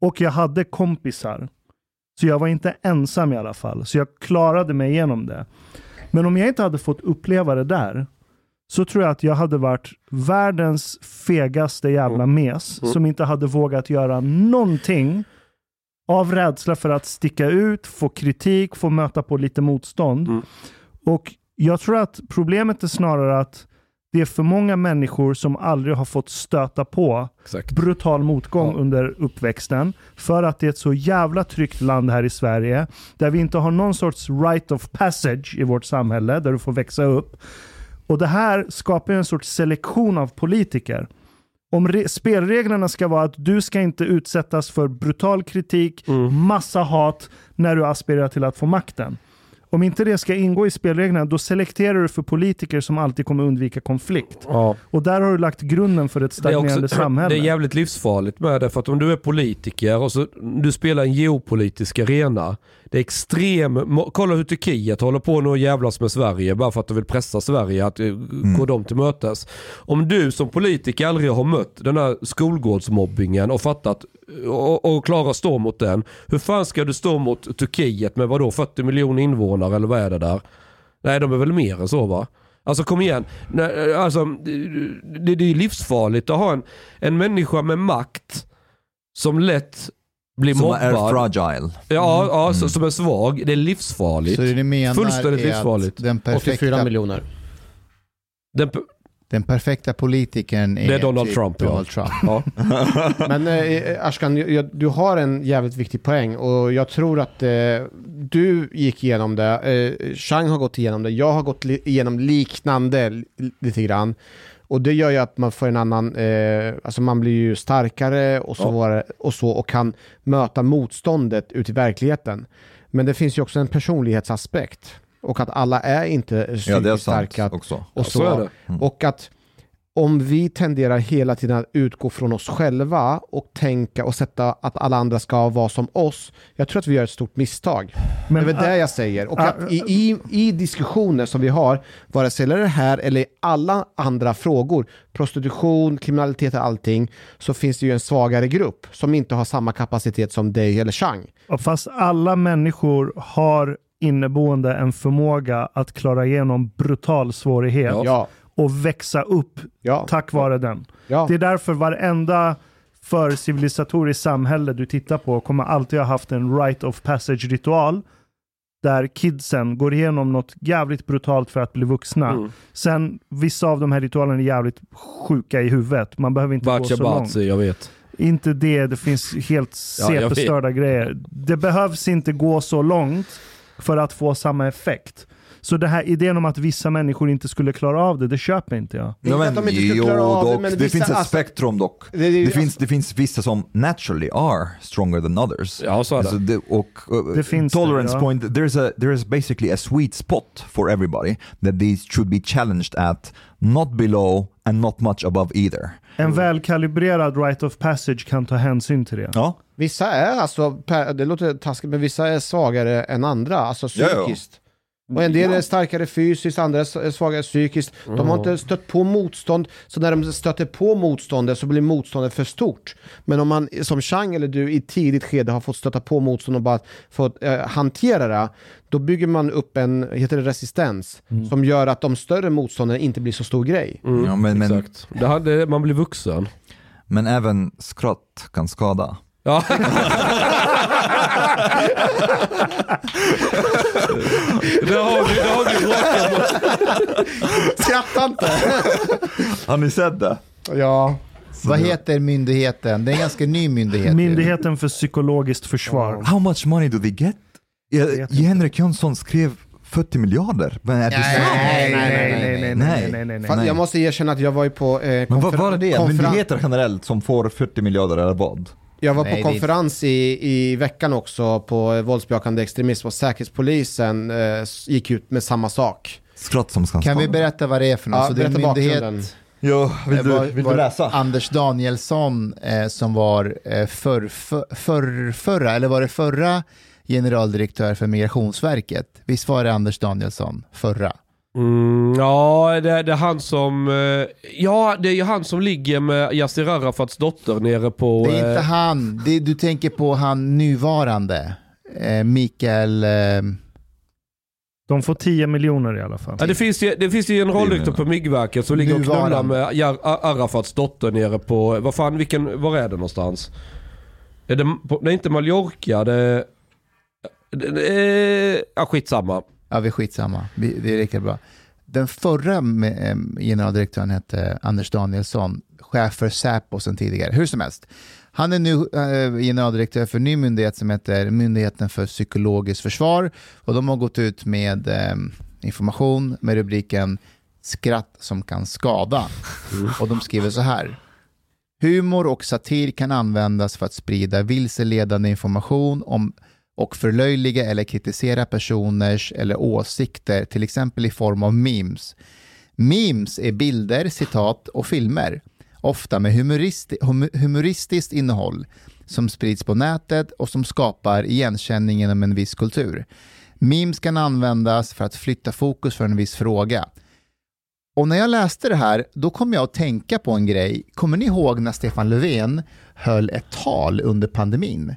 Och jag hade kompisar. Så jag var inte ensam i alla fall. Så jag klarade mig igenom det. Men om jag inte hade fått uppleva det där, så tror jag att jag hade varit världens fegaste jävla mes Mm. som inte hade vågat göra någonting av rädsla för att sticka ut, få kritik, få möta på lite motstånd. Mm. Och jag tror att problemet är snarare att det är för många människor som aldrig har fått stöta på Exakt. brutal motgång Ja. under uppväxten. För att det är ett så jävla tryggt land här i Sverige. Där vi inte har någon sorts right of passage i vårt samhälle. Där du får växa upp. Och det här skapar en sorts selektion av politiker. Om re- spelreglerna ska vara att du ska inte utsättas för brutal kritik, massa hat när du aspirerar till att få makten. Om inte det ska ingå i spelreglerna, då selekterar du för politiker som alltid kommer undvika konflikt. Ja. Och där har du lagt grunden för ett stagnerande också, samhälle. det är jävligt livsfarligt med det för att om du är politiker och så, du spelar en geopolitisk arena. Det är extrem, kolla hur Turkiet håller på nu och jävlas med Sverige bara för att de vill pressa Sverige att eh, gå dem till mötes. Om du som politiker aldrig har mött den här skolgårdsmobbingen och fattat och, och klarar att stå mot den. Hur fan ska du stå mot Turkiet med vadå 40 miljoner invånare eller vad är det där? Nej de är väl mer än så va? Alltså kom igen. Alltså, det, det är livsfarligt att ha en, en människa med makt som lätt blir Som mobbad. är fragile. Ja, ja så, som är svag. Det är livsfarligt. Så det ni menar Fullständigt är livsfarligt. den 84 perfekta, miljoner. Den, den perfekta politikern är, Det är Donald typ Trump, ja. Donald Trump. ja. Men eh, Ashkan, jag, du har en jävligt viktig poäng och jag tror att eh, du gick igenom det, eh, Chang har gått igenom det, jag har gått li- igenom liknande li- lite grann. Och det gör ju att man får en annan, eh, alltså man blir ju starkare och så, Ja. och så och kan möta motståndet ut i verkligheten. Men det finns ju också en personlighetsaspekt och att alla är inte Ja, det är psykiskt starka också. och Ja, så. så är det. Mm. Och att om vi tenderar hela tiden att utgå från oss själva och tänka och sätta att alla andra ska vara som oss. Jag tror att vi gör ett stort misstag. Men, det är väl det jag säger. Och att i, i, i diskussioner som vi har, vare sig det är här eller i alla andra frågor, prostitution, kriminalitet och allting, så finns det ju en svagare grupp som inte har samma kapacitet som dig eller Chang. äh, fast alla människor har inneboende en förmåga att klara igenom brutal svårighet Ja, och växa upp ja, tack vare den. ja. Det är därför varenda för civilisatoriskt samhälle du tittar på kommer alltid ha haft en right of passage-ritual där kidsen går igenom något jävligt brutalt för att bli vuxna. Mm. Sen, vissa av de här ritualerna är jävligt sjuka i huvudet. Man behöver inte gå Bacha så långt. Batsi, jag vet. Inte det, det finns helt Ja, vet. CP-störda grejer. Det behövs inte gå så långt för att få samma effekt. Så det här idén om att vissa människor inte skulle klara av det, det köper inte jag. Det är inte de klara av det, dock, men det vissa- finns ett alltså- spektrum dock. Det, ju- Det finns, det finns vissa som naturally are stronger than others. Ja, så är det. Alltså det, och, uh, Det finns det, tolerance ja. point, there's, a, there's basically a sweet spot for everybody that these should be challenged at, not below and not much above either. En välkalibrerad right of passage kan ta hänsyn till det. Ja, Vissa är alltså, det låter taskigt, men vissa är svagare än andra, alltså Ja, ja. Och en del är starkare fysiskt, andra är svagare psykiskt. De har inte stött på motstånd, så när de stöter på motståndet så blir motståndet för stort. Men om man som Chang eller du i tidigt skede har fått stöta på motstånd och bara fått eh, hantera det, då bygger man upp en, heter det resistens, som gör att de större motstånden inte blir så stor grej. Mm, Ja, men- men- exakt. Det hade, man blir vuxen. men även skratt kan skada. Ja. Där har vi, där har vi mot- Skratta inte! Har ni sett det? ja. Vad heter myndigheten? Det är en ganska ny myndighet. Myndigheten för psykologiskt försvar. How much money do they get? Henrik Jönsson skrev 40 miljarder? Men är det Nej, sant? Nej, nej, nej, nej, nej, nej, nej. nej, nej, nej. Fan, Nej. Jag måste erkänna att jag var ju på eh, Men vad konfer- var det? konferens- Myndigheter generellt som får 40 miljarder eller vad? Jag var Nej, på det konferens i, i veckan också på våldsbejakande extremism och Säkerhetspolisen eh, gick ut med samma sak. Skratt som ska Kan vi berätta vad det är för något? Ja, så det är en berätta myndighet, bakgrunden. Vill eh, du, var- vill du läsa? Anders Danielsson eh, som var eh, för, för, för, förra, eller var det förra generaldirektör för Migrationsverket? Visst var det Anders Danielsson förra? Mm, ja, det, det är han som... eh, Ja, det är ju han som ligger med Yassir Arafats dotter nere på... Det är inte eh, han, det, du tänker på han nuvarande, eh, Mikael... Eh, De får 10 miljoner i alla fall. Ja, det finns ju, det finns ju en generaldirektör på Myggverket som ligger och knullar med Jar- Arafats dotter nere på, vad fan, vilken, var är det någonstans? Är det, det är inte Mallorca, det, det, det är, ja skitsamma. Ja, vi skitsamma, det är lika bra. Den förra generaldirektören hette Anders Danielsson, chef för Säpo sen tidigare. Hur som helst, han är nu eh, generaldirektör för en ny myndighet som heter Myndigheten för psykologiskt försvar och de har gått ut med information med rubriken Skratt som kan skada. Och de skriver så här. Humor och satir kan användas för att sprida vilseledande information om och förlöjliga eller kritisera personers eller åsikter, till exempel i form av memes. Memes är bilder, citat och filmer, ofta med humoristi- hum- humoristiskt innehåll, som sprids på nätet och som skapar igenkänning inom en viss kultur. Memes kan användas för att flytta fokus för en viss fråga. Och när jag läste det här, då kom jag att tänka på en grej. Kommer ni ihåg när Stefan Löfven höll ett tal under pandemin?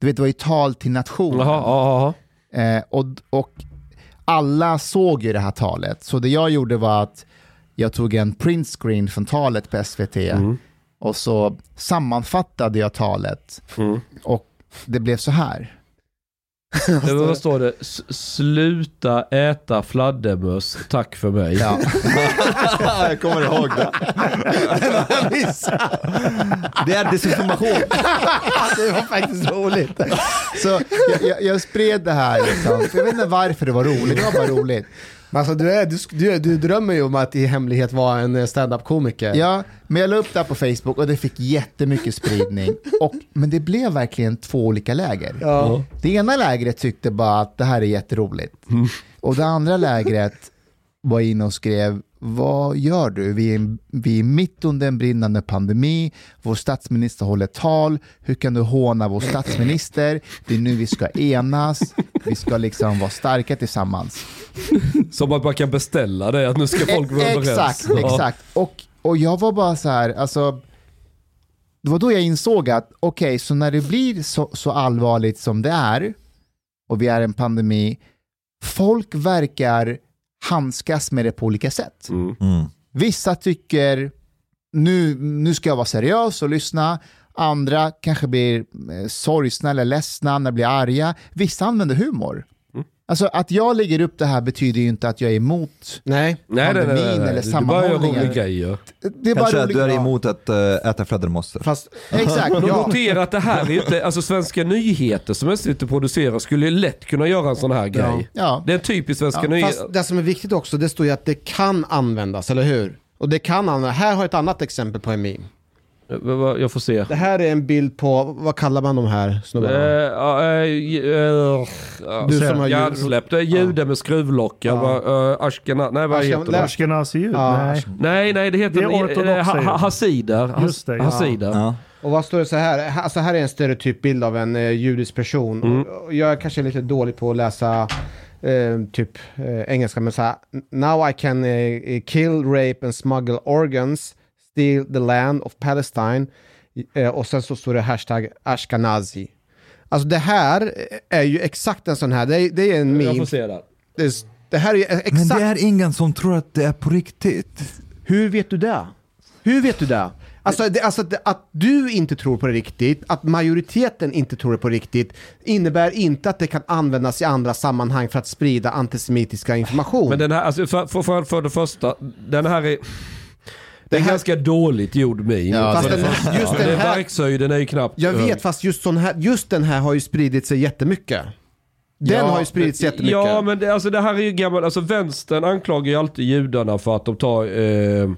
Du vet, det var ju tal till nationen. Jaha, ja, ja, Eh, och, och alla såg ju det här talet. Så det jag gjorde var att jag tog en printscreen från talet på SVT Mm. och så sammanfattade jag talet. Mm. Och det blev så här. Det, vad står det? S- Sluta äta fladdermöss, tack för mig. Ja. jag kommer ihåg det. det är desinformation. det var faktiskt roligt. Så jag, jag, jag spred det här, liksom. Jag vet inte varför det var roligt, det var bara roligt. Alltså, du, är, du, du, du drömmer ju om att i hemlighet vara en eh, stand-up-komiker. Ja, men jag la upp det här på Facebook och det fick jättemycket spridning. Och, men det blev verkligen två olika läger. Ja. Det ena lägret tyckte bara att det här är jätteroligt. Och det andra lägret var inne och skrev, vad gör du? Vi är, vi är mitt under en brinnande pandemi, vår statsminister håller tal, hur kan du håna vår statsminister? Det är nu vi ska enas, vi ska liksom vara starka tillsammans. Som att man kan beställa det, att nu ska folk vara överens. Exakt, exakt. Och, och jag var bara så här, alltså, det var då jag insåg att okej, så när det blir så, så allvarligt som det är och vi är en pandemi, folk verkar handskas med det på olika sätt. Mm. Mm. Vissa tycker nu, nu ska jag vara seriös och lyssna. Andra kanske blir eh, sorgsna eller ledsna när blir arga. Vissa använder humor. Alltså att jag lägger upp det här betyder ju inte att jag är emot Nej. Nej, nej, nej, nej, Pandemin nej. eller sammanhållningen. roliga grejer. Det är bara Kanske att du är Ja. emot att äh, äta fladdermöss. Fast, Exakt, ja. notera att det här är inte, alltså Svenska nyheter som SVT producerar skulle ju lätt kunna göra en sån här grej. ja. Det är en typisk Svenska Ja, nyheter. fast det som är viktigt också, det står ju att det kan användas, eller hur? Och det kan användas. Här har jag ett annat exempel på en meme. Eh, Jag får se. Det här är en bild på, vad kallar man de här snubbarna? ja, eh, eh, ja, Du som har ljud- hjärnsläpp. Det är jude med skruvlockar. Va, eh, Ashkena, nej vad Ashken- heter det? Ja, Nej. Nej, nej det heter Det är eh, ha- hasider. Has- Just det. Hasider. Och vad står det så här? Alltså här är en stereotyp bild av en judisk person. Mm. Jag är kanske lite dålig på att läsa eh, typ eh, engelska, men så här. Now I can eh, kill, rape and smuggle organs, steal the land of Palestine. Eh, och sen så står det hashtag Ashkenazi. Alltså det här är ju exakt en sån här, det är, det är en Jag får meme. se. Det, är, det här är exakt, Men det är ingen som tror att det är på riktigt. hur vet du det? Hur vet du det? Alltså, det, alltså det, att du inte tror på det riktigt, att majoriteten inte tror det på riktigt, innebär inte att det kan användas i andra sammanhang för att sprida antisemitiska information. Men den här, alltså för, för, för, för det första, den här är... Det är här- ganska dåligt gjord meme. Ja, Fast den, just Den här, verkshöjden är ju knappt jag vet, fast just, sån här, just den här har ju spridit sig jättemycket. Den Ja, har ju spridits jättemycket. Ja, men det, alltså, det här är ju gammalt. Alltså vänstern anklagar ju alltid judarna för att de tar eh,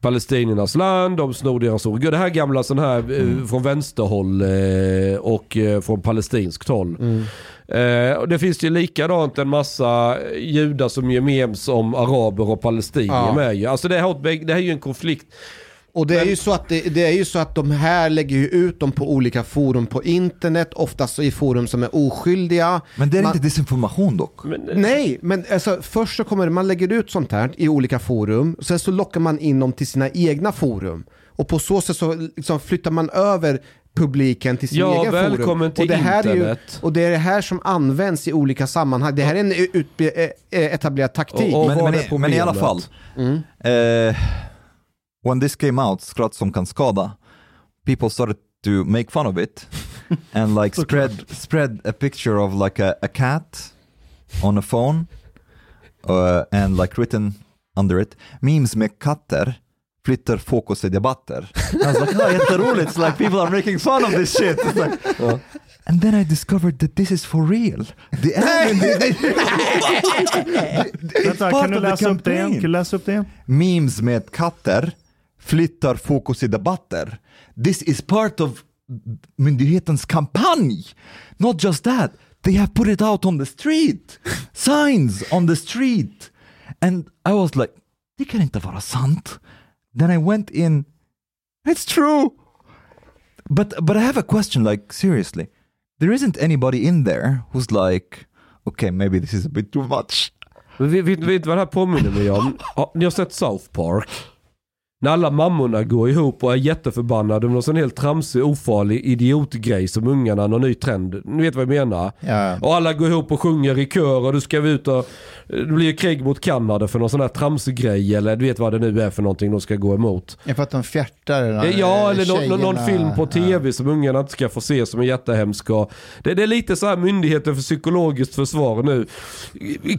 palestiniernas land, de snor deras ord. Det här gamla sån här eh, från vänsterhåll eh, och eh, från palestinskt håll. Eh, och det finns ju likadant en massa judar som gör memes om araber och palestinier Ja. med ju. Alltså det här, det är ju en konflikt. Och det är, ju så att det, det är ju så att de här lägger ju ut dem på olika forum på internet, oftast i forum som är oskyldiga. Men det är Man- inte desinformation dock. Men, Nej, men alltså, först så kommer man lägger ut sånt här i olika forum, sen så lockar man in dem till sina egna forum. Och på så sätt så liksom flyttar man över publiken till sin Ja, egen forum. till och det här Är ju, och det är det här som används i olika sammanhang. Det här är en utbe- eh, eh, etablerad taktik. Och- och- Men, men, men i alla fall? Mm. eh, when this came out, skratt som kan skada, people started to make fun of it and like spread spread a picture of like a, a cat on a phone uh, and like written under it, memes med katter flyttar fokus i debatter. I was like, oh, jätteroligt, it's like people are making fun of this shit. It's like, And then I discovered that this is for real. The admin, Vänta, part kan du of the läsa upp det igen? campaign. Kan du läsa upp det igen? memes med katter flyttar fokus i debatter. This is part of myndighetens kampanj. Not just that, they have put it out on the street. Signs on the street. And I was like, det kan inte vara sant. Then I went in, it's true. But, but I have a question, like seriously. There isn't anybody in there who's like, okay, maybe this is a bit too much. Vet, vet vad det här påminner mig om? Ni har sett South Park? När alla mammorna går ihop och är jätteförbannade om någon sån helt tramsig, ofarlig idiotgrej som ungarna, någon ny trend. Ni vet vad jag menar? Ja. Och alla går ihop och sjunger i kör och du ska vi ut och... Det blir krig mot Kanada för någon sån här tramsig grej eller du vet vad det nu är för någonting de ska gå emot. Jag för att de fjärtar. de här Ja, eller någon, någon, film på Ja. tv som ungarna inte ska få se som är jättehemsk. Det, det är lite så här myndigheten för psykologiskt försvar nu.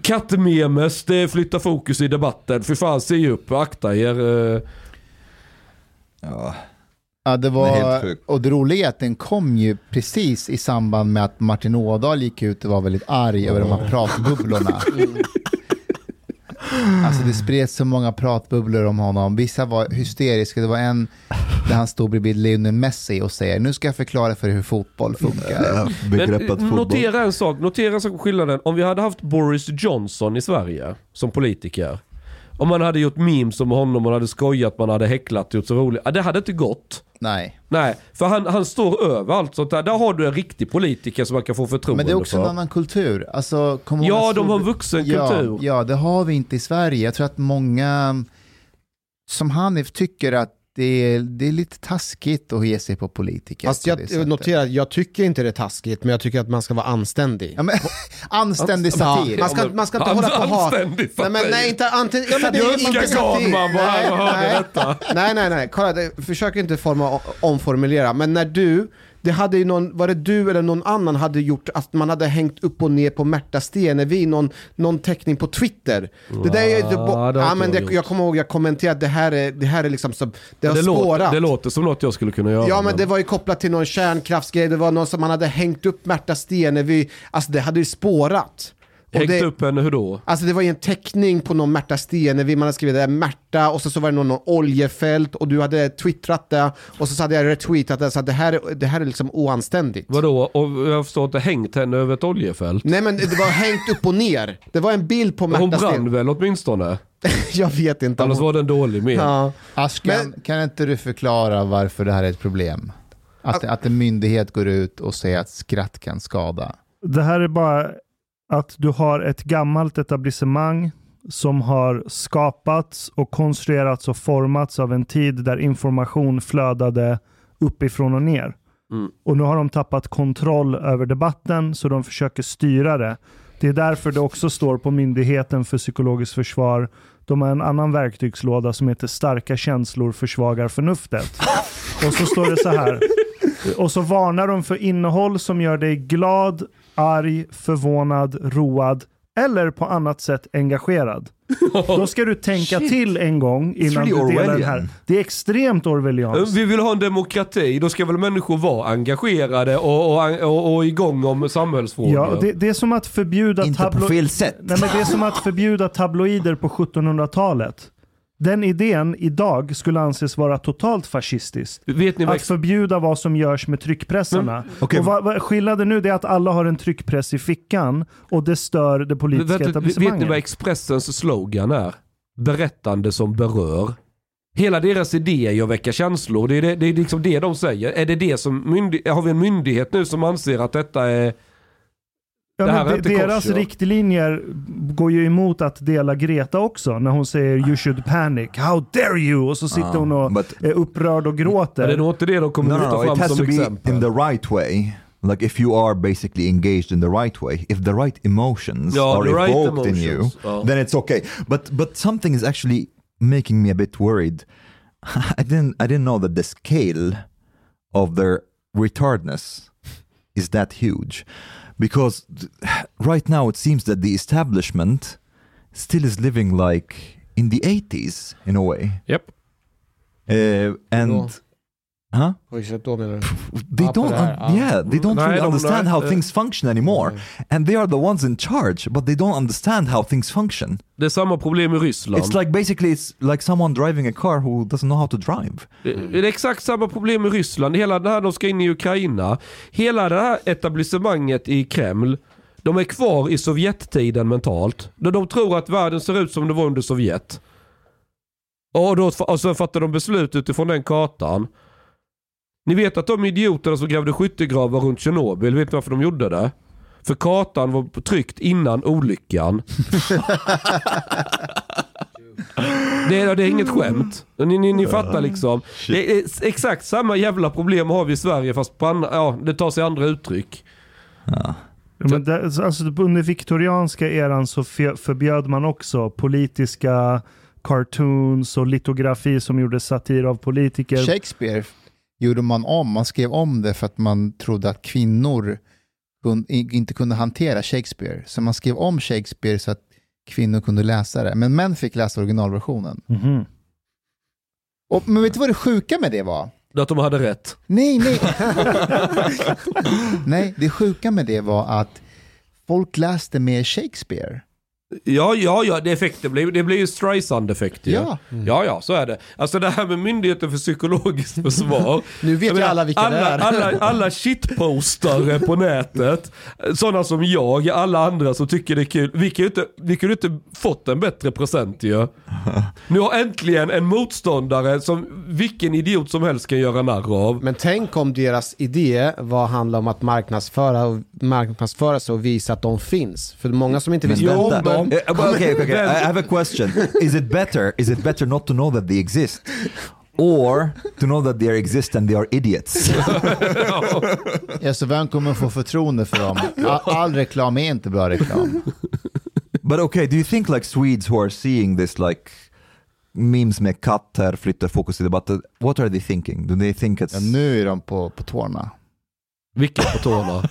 Kattmemes, det flyttar fokus i debatten. För fan, se upp, akta er. Eh. Ja. Ja, det var, sjuk. och det roliga är att den kom ju precis i samband med att Martin Ådahl gick ut och var väldigt arg över de här pratbubblorna. Alltså det spreds så många pratbubblor om honom. Vissa var hysteriska. Det var en där han stod bredvid Lionel Messi och säger nu ska jag förklara för er hur fotboll funkar. Begreppet Men, fotboll. notera en sak, notera en sak skillnaden. Om vi hade haft Boris Johnson i Sverige som politiker. Om man hade gjort memes om honom, man hade skojat, man hade häcklat, gjort så roligt. Det hade inte gått. Nej. Nej, för han, han står över allt sånt där. Där har du en riktig politiker som man kan få förtroende Men det är också för. en annan kultur. Alltså, kom Ja, de har en vuxen ja, kultur. Ja, det har vi inte i Sverige. Jag tror att många som Hanif tycker att det är, det är lite taskigt att ge sig på politiker. Fast jag sättet. noterar, jag tycker inte det är taskigt, men jag tycker att man ska vara anständig. Ja, men, anständig satir. Man ska, man ska inte hålla på och ha... Anständig Nej, men, satir. nej, inte anti, ja, men det är Jönska inte satir. Garnman var här och hörde nej, detta. nej, nej, nej, kolla, försök inte forma, omformulera, men när du, det hade ju någon, var det du eller någon annan hade gjort att man hade hängt upp och ner på Märta Stenevi, någon, någon teckning på Twitter. Det där är ju, det, det ja, men jag det, gjort. jag kommer ihåg, jag kommenterade att det här är, det här är liksom som, det har Det spårat. låter, det låter som något jag skulle kunna göra. Ja men det var ju kopplat till någon kärnkraftsgrej, det var någon som man hade hängt upp Märta Stenevi, alltså det hade ju spårat. Hängt det, upp henne hur då? Alltså det var ju en teckning på någon Märta Stenevi, man hade skrivit det, Märta och så, så var det någon, någon oljefält och du hade twittrat det och så hade jag retweetat det, så att det här, är- det här är liksom oanständigt. Vadå? Och jag förstår inte, hängt henne över ett oljefält? Nej men det var hängt upp och ner. Det var en bild på Hon Märta brann Stenevi. väl åtminstone? Jag vet inte. Annars hon- var det en dålig med. Ja. Ashkan, kan inte du förklara varför det här är ett problem? Att, att en myndighet går ut och säger att skratt kan skada. Det här är bara att du har ett gammalt etablissemang som har skapats och konstruerats och formats av en tid där information flödade uppifrån och ner. Mm. Och nu har de tappat kontroll över debatten så de försöker styra det. Det är därför det också står på Myndigheten för psykologiskt försvar. De har en annan verktygslåda som heter starka känslor försvagar förnuftet. Och så står det så här. Och så varnar de för innehåll som gör dig glad, arg, förvånad, road eller på annat sätt engagerad. Då ska du tänka till en gång innan du delar den här. Det är extremt orwellianskt. Vi vill ha en demokrati, då ska väl människor vara engagerade och, och, och, och igång om samhällsfrågor. Ja, det, det är som att förbjuda Inte på fel sätt. Nej, men det är som att förbjuda tabloider på 1700-talet. Den idén idag skulle anses vara totalt fascistisk. Vet ni vad Att förbjuda vad som görs med tryckpressarna. okej. Och vad, vad, skillnaden nu är att alla har en tryckpress i fickan och det stör det politiska Vet, vet, vet ni etablissemanget. vad Expressens slogan är? Berättande som berör. Hela deras idé är ju att väcka känslor. Det är, det, det är liksom det de säger. Är det det som myndig, har vi en myndighet nu som anser att detta är... Ja, de, deras kors, ja. riktlinjer går ju emot att dela Greta också. När hon säger you should panic, how dare you? Och så sitter Ah, hon och but- är upprörd och gråter. Men det är nog inte det de No, kommer no, lyfta no. It fram has som to be exempel. in the right way. Like if you are basically engaged in the right way, if the right emotions Ja, are right evoked in you, emotions. Ja. then it's okay. But but something is actually making me a bit worried. I didn't I didn't know that the scale of their retardness is that huge, because th- right now it seems that the establishment still is living like in the 80s in a way, Yep. uh, and. Då. Huh? På vilket sätt då menar du? they don't ja. yeah they don't Nej, really de- understand how things function anymore and they are the ones in charge but they don't understand how things function Det är samma problem i Ryssland. it's like basically it's like someone driving a car who doesn't know how to drive Det det är exakt samma problem i Ryssland. Hela det här de ska in i Ukraina. Hela det här etablissemanget i Kreml. De är kvar i Sovjettiden mentalt. De, de tror att världen ser ut som det var under Sovjet. Och, då, och så fattar de beslut utifrån den kartan. Ni vet att de idioterna som grävde skyttegravar runt Tjernobyl, vet ni varför de gjorde det? För kartan var tryckt innan olyckan. Det är, det är inget skämt. Ni, ni, ni fattar liksom. Det är exakt samma jävla problem har vi i Sverige fast på andra, ja, det tar sig andra uttryck. Ja, Men det, alltså, under viktorianska eran så förbjöd man också politiska cartoons och litografi som gjorde satir av politiker. Shakespeare gjorde man om, man skrev om det för att man trodde att kvinnor inte kunde hantera Shakespeare. Så man skrev om Shakespeare så att kvinnor kunde läsa det. Men män fick läsa originalversionen. Mhm. Och, men vet du vad det sjuka med det var? Att de hade rätt. Nej, nej. nej, det sjuka med det var att folk läste mer Shakespeare. Ja, ja, ja, det, effekt, det, blir, det blir ju Streisand-effekt ju. Ja. ja, ja, så är det. Alltså det här med Myndigheten för psykologiskt försvar. Nu vet Jag ju alla vilka alla, det är. Alla, alla shitpostare på nätet, sådana som jag, alla andra som tycker det är kul. Vi kan ju inte, vi kunde inte fått en bättre present ju. Nu har äntligen en motståndare som vilken idiot som helst kan göra narr av. Men tänk om deras idé var handla om att marknadsföra, och marknadsföra sig och visa att de finns. För många som inte visste om that- dem. But okay, okay, okay. I have a question. Is it better? Is it better not to know that they exist, or to know that they exist and they are idiots? Ja, så vem kommer få förtroende för dem? All, all reklam är inte bra reklam. but okay, do you think like Swedes who are seeing this like memes med katter flyttar fokus till debatten, what are they thinking? Do they think it's... Ja, nu är de på, på tårna. Vilka på tårna?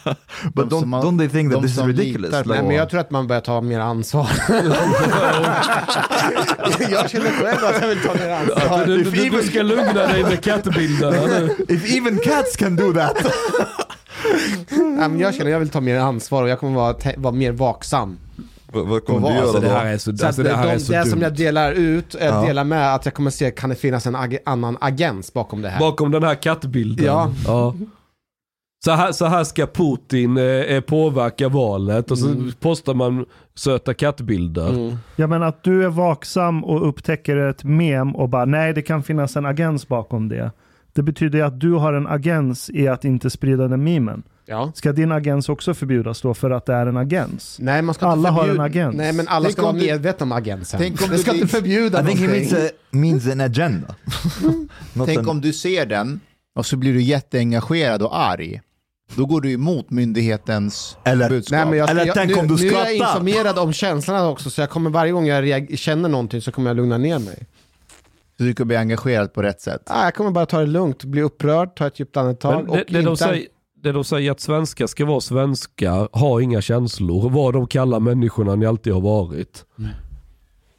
but don't, don't they think that de this is ridiculous? litar på- Nej, Like, men jag tror att man börjar ta mer ansvar. jag känner själv att jag vill ta mer ansvar. Du, du, du, du ska lugna dig med kattbilderna nu. if even cats can do that! Nej, men jag känner att jag vill ta mer ansvar och jag kommer vara, vara mer vaksam. vad, vad kommer vad- du göra Alltså då? det här är så, Så alltså, att det här de, är så det som jag delar ut, jag Ja. delar med att jag kommer se, kan det finnas en ag- annan agens bakom det här? Bakom den här kattbilden. Ja. Så, här, så här ska Putin eh, eh, påverka valet och så postar man söta kattbilder. Mm. Ja men att du är vaksam och upptäcker ett mem och bara nej det kan finnas en agens bakom det. Det betyder ju att du har en agens i att inte sprida den memen. Ja. Ska din agens också förbjudas då för att det är en agens? Nej, man ska Alla inte har förbjuda- en agens. Nej, men alla Tänk ska vara medvetna om agensen. Tänk om det du ska inte förbjuda I think he någonting. means, a, means an agenda. Tänk an- om du ser den och så blir du jätteengagerad och arg. Då går du emot myndighetens Eller- budskap. Nej, men jag, Eller jag, tänk nu, om du nu är jag skrattar. informerad om känslorna också, så jag kommer varje gång jag känner någonting så kommer jag lugna ner mig. Så du kan bli engagerad på rätt sätt. Ah, jag kommer bara ta det lugnt, bli upprörd, ta ett djupt andetag Men och det, det, de säger, det de säger att svenskar ska vara svenskar, ha inga känslor, vad de kallar människorna ni alltid har varit.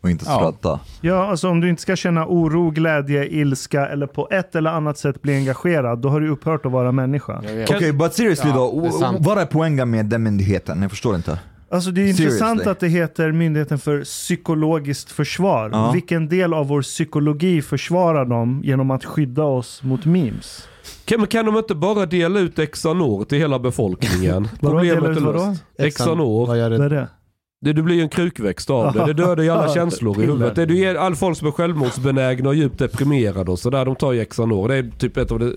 Och inte Ja. skratta. Ja, alltså om du inte ska känna oro, glädje, ilska eller på ett eller annat sätt bli engagerad, då har du upphört att vara människa. Okej, Kan- but seriously Ja, då, är vad är poängen med den myndigheten? Jag förstår inte. Alltså det är Seriously. intressant att det heter Myndigheten för psykologiskt försvar. Ja. Vilken del av vår psykologi försvarar de genom att skydda oss mot memes? Kan, kan de inte bara dela ut Xanor till hela befolkningen? Problemet är löst. Xanor. Vad gör Vad är det? Det? Det, du blir en krukväxt av det. Det dödar ju alla känslor i huvudet. Det, du ger all folk som är självmordsbenägna och djupt deprimerade och sådär. De tar ju Xanor. Det är typ ett av det.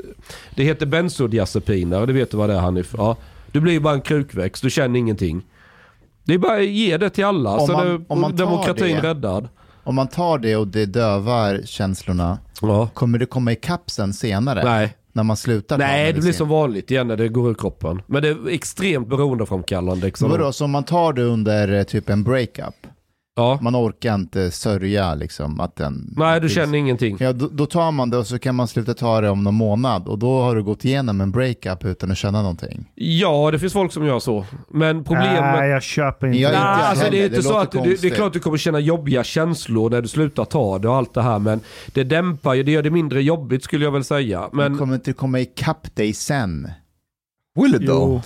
Det heter bensodiazepiner. Det vet du vad det är Hanif? Ja. Du blir bara en krukväxt. Du känner ingenting. Det är bara att ge det till alla. Om så man- är om man demokratin det- räddad. Om man tar det och det dövar känslorna, Ja. kommer det komma i kapsen senare? Nej. När man slutar ta Nej, det blir som vanligt igen när det går ur kroppen. Men det är extremt beroendeframkallande. Xanor. Vadå, så om man tar det under eh, typ en breakup, Ja. man orkar inte sörja liksom att den... Nej, du känner ingenting. Ja, då, då tar man det och så kan man sluta ta det om någon månad och då har du gått igenom en breakup utan att känna någonting. Ja, det finns folk som gör så. Men problemet... Nej, jag köper inte Jag det. inte Nej, alltså det är inte Det så att du, det är klart du kommer känna jobbiga känslor när du slutar ta det och allt det här. Men det dämpar ju, det gör det mindre jobbigt skulle jag väl säga. Men Men kommer inte komma ikapp dig sen. Will it though?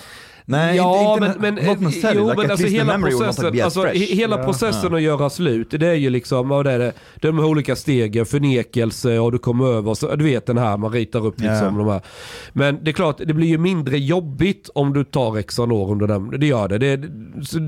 Jo. Nej, ja, inte, men, inte, men, not necessarily. jo, like men alltså hela processen, alltså, hela Ja. processen att göra slut, det är ju liksom, vad är det, de här olika stegen, förnekelse och du kommer över, så, du vet den här, man ritar upp liksom Ja. de här. Men det är klart, det blir ju mindre jobbigt om du tar Xanor under den, det gör det. Det,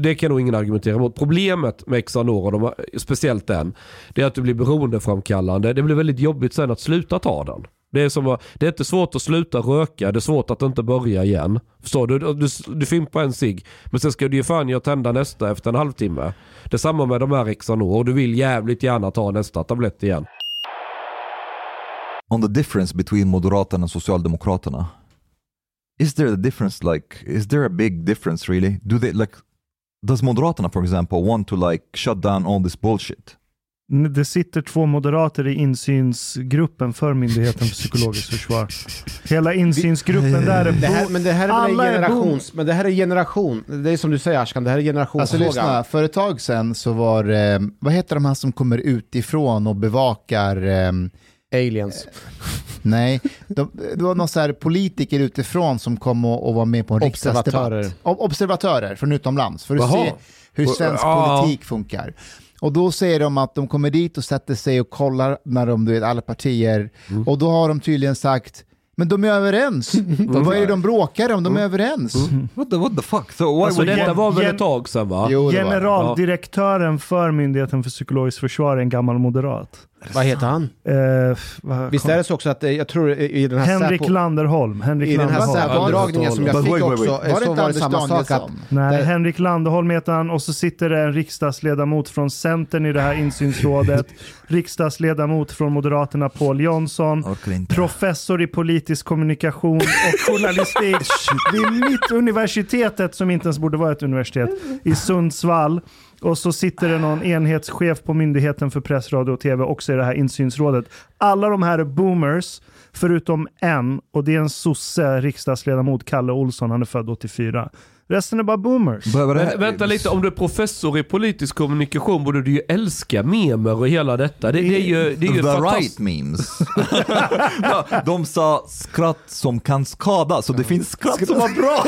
det kan nog ingen argumentera mot. Problemet med Xanor, och de, speciellt den, det är att du blir beroendeframkallande. Det blir väldigt jobbigt sen att sluta ta den. Det är, som, att- det är inte svårt att sluta röka, det är svårt att inte börja igen. Förstår du? Du, du, du fimpar en cigg, men sen ska du ju fan göra tända nästa efter en halvtimme. Det är samma med de här Xanor, du vill jävligt gärna ta nästa tablett igen. On the difference between Moderaterna och Socialdemokraterna. Is there a difference like, is there a big difference really? Do they like, does Moderaterna for example want to like shut down all this bullshit? Det sitter två moderater i insynsgruppen för Myndigheten för psykologiskt försvar. Hela insynsgruppen där är... Det här, men det här är Alla en är generations... Men det här är generation. Det är som du säger Ashkan, det här är Alltså generationsfråga. lyssna, för ett tag sedan så var eh, vad heter de här som kommer utifrån och bevakar, eh, Aliens. nej, de, det var någon så här politiker utifrån som kom och, och var med på en Observatörer. riksdagsdebatt. Ob- Observatörer från utomlands, för att Jaha. se hur svensk Ja. politik funkar. Och då säger de att de kommer dit och sätter sig och kollar när de, du vet, alla partier, Mm. och då har de tydligen sagt men de är överens. Vad är det de bråkar om? De är överens. What the, what the fuck? So why Alltså, Detta var väl ett tag sedan va? Jo. Generaldirektören för Myndigheten för psykologiskt försvar är en gammal moderat. Vad heter han? Eh, vad Visst är det så också att eh, jag tror i i den här Henrik Säpo- Landerholm. Henrik i den här Landerholm. Säpo-dragningen som jag But fick wait, wait, också, wait. eh, Var det så inte var det samma sak att? Nej, Det- Henrik Landerholm heter han och så sitter det en riksdagsledamot från Centern i det här insynsrådet. riksdagsledamot från Moderaterna Paul Jonsson. Professor i politisk kommunikation och journalistik vid Mittuniversitetet, som inte ens borde vara ett universitet, i Sundsvall. Och så sitter det någon enhetschef på Myndigheten för press, radio och tv också i det här insynsrådet. Alla de här är boomers, förutom en, och det är en sosse, riksdagsledamot, Kalle Olsson, han är född 84. Resten är bara boomers. Men, vänta lite, om du är professor i politisk kommunikation borde du ju älska memer och hela detta. Det, det är ju, det är ju The right memes. Ja, De sa skratt som kan skada, så det finns skratt som var bra.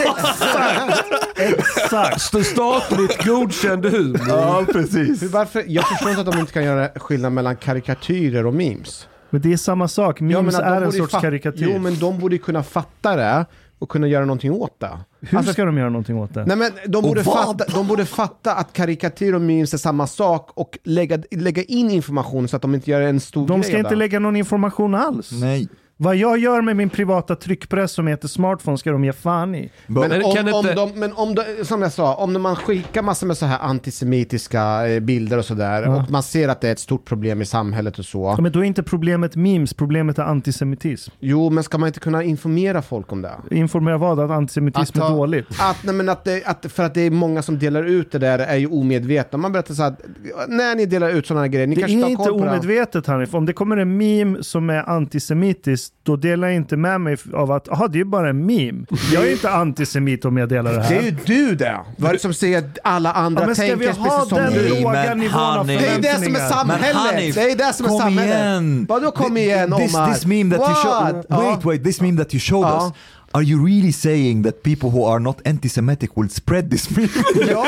Exakt. St- Statligt godkänd humor. Ja, precis. Varför? Jag förstår inte att de inte kan göra skillnad mellan karikatyrer och memes. Men det är samma sak. Memes de är en sorts karikatyr. Jo, men de borde ju kunna fatta det och kunna göra någonting åt det. Hur Alltså, ska de göra någonting åt det? Nej, men de, borde fatta, de borde fatta att karikatyr och memes är samma sak och lägga, lägga in information så att de inte gör en stor De grej ska av inte lägga någon information alls. Nej. Vad jag gör med min privata tryckpress som heter smartphone ska de ge fan i. Men, Men om, om inte- de, men om de, som jag sa, om man skickar massor med så här antisemitiska eh, bilder och sådär och man ser att det är ett stort problem i samhället och så. Ja, Men då är inte problemet memes, problemet är antisemitism. Jo, men ska man inte kunna informera folk om det? Informera vad? Att antisemitism Att är ta- dåligt? Att, nej, men att, det, att för att det är många som delar ut det där är ju omedvetna. Man berättar så här, att när ni delar ut sådana här grejer, ni Det kanske är inte koll på det. omedvetet Hanif. Om det kommer en meme som är antisemitisk antisemtisk, då delar jag inte med mig av att aha, det är bara en meme. Jag är inte antisemit om jag delar det här. Det är ju du det! Vad är det som säger att alla andra ja, men ska tänker vi ha precis som den du? Nej, låga men nivån av Det är det som är samhället! Hanif, det är det som är kom samhället. igen. Vadå kom igen This, Omar? this meme that you showed, What? wait, wait, this meme that you showed us. Are you really saying that people who are not anti-Semitic will spread this meme? Ja!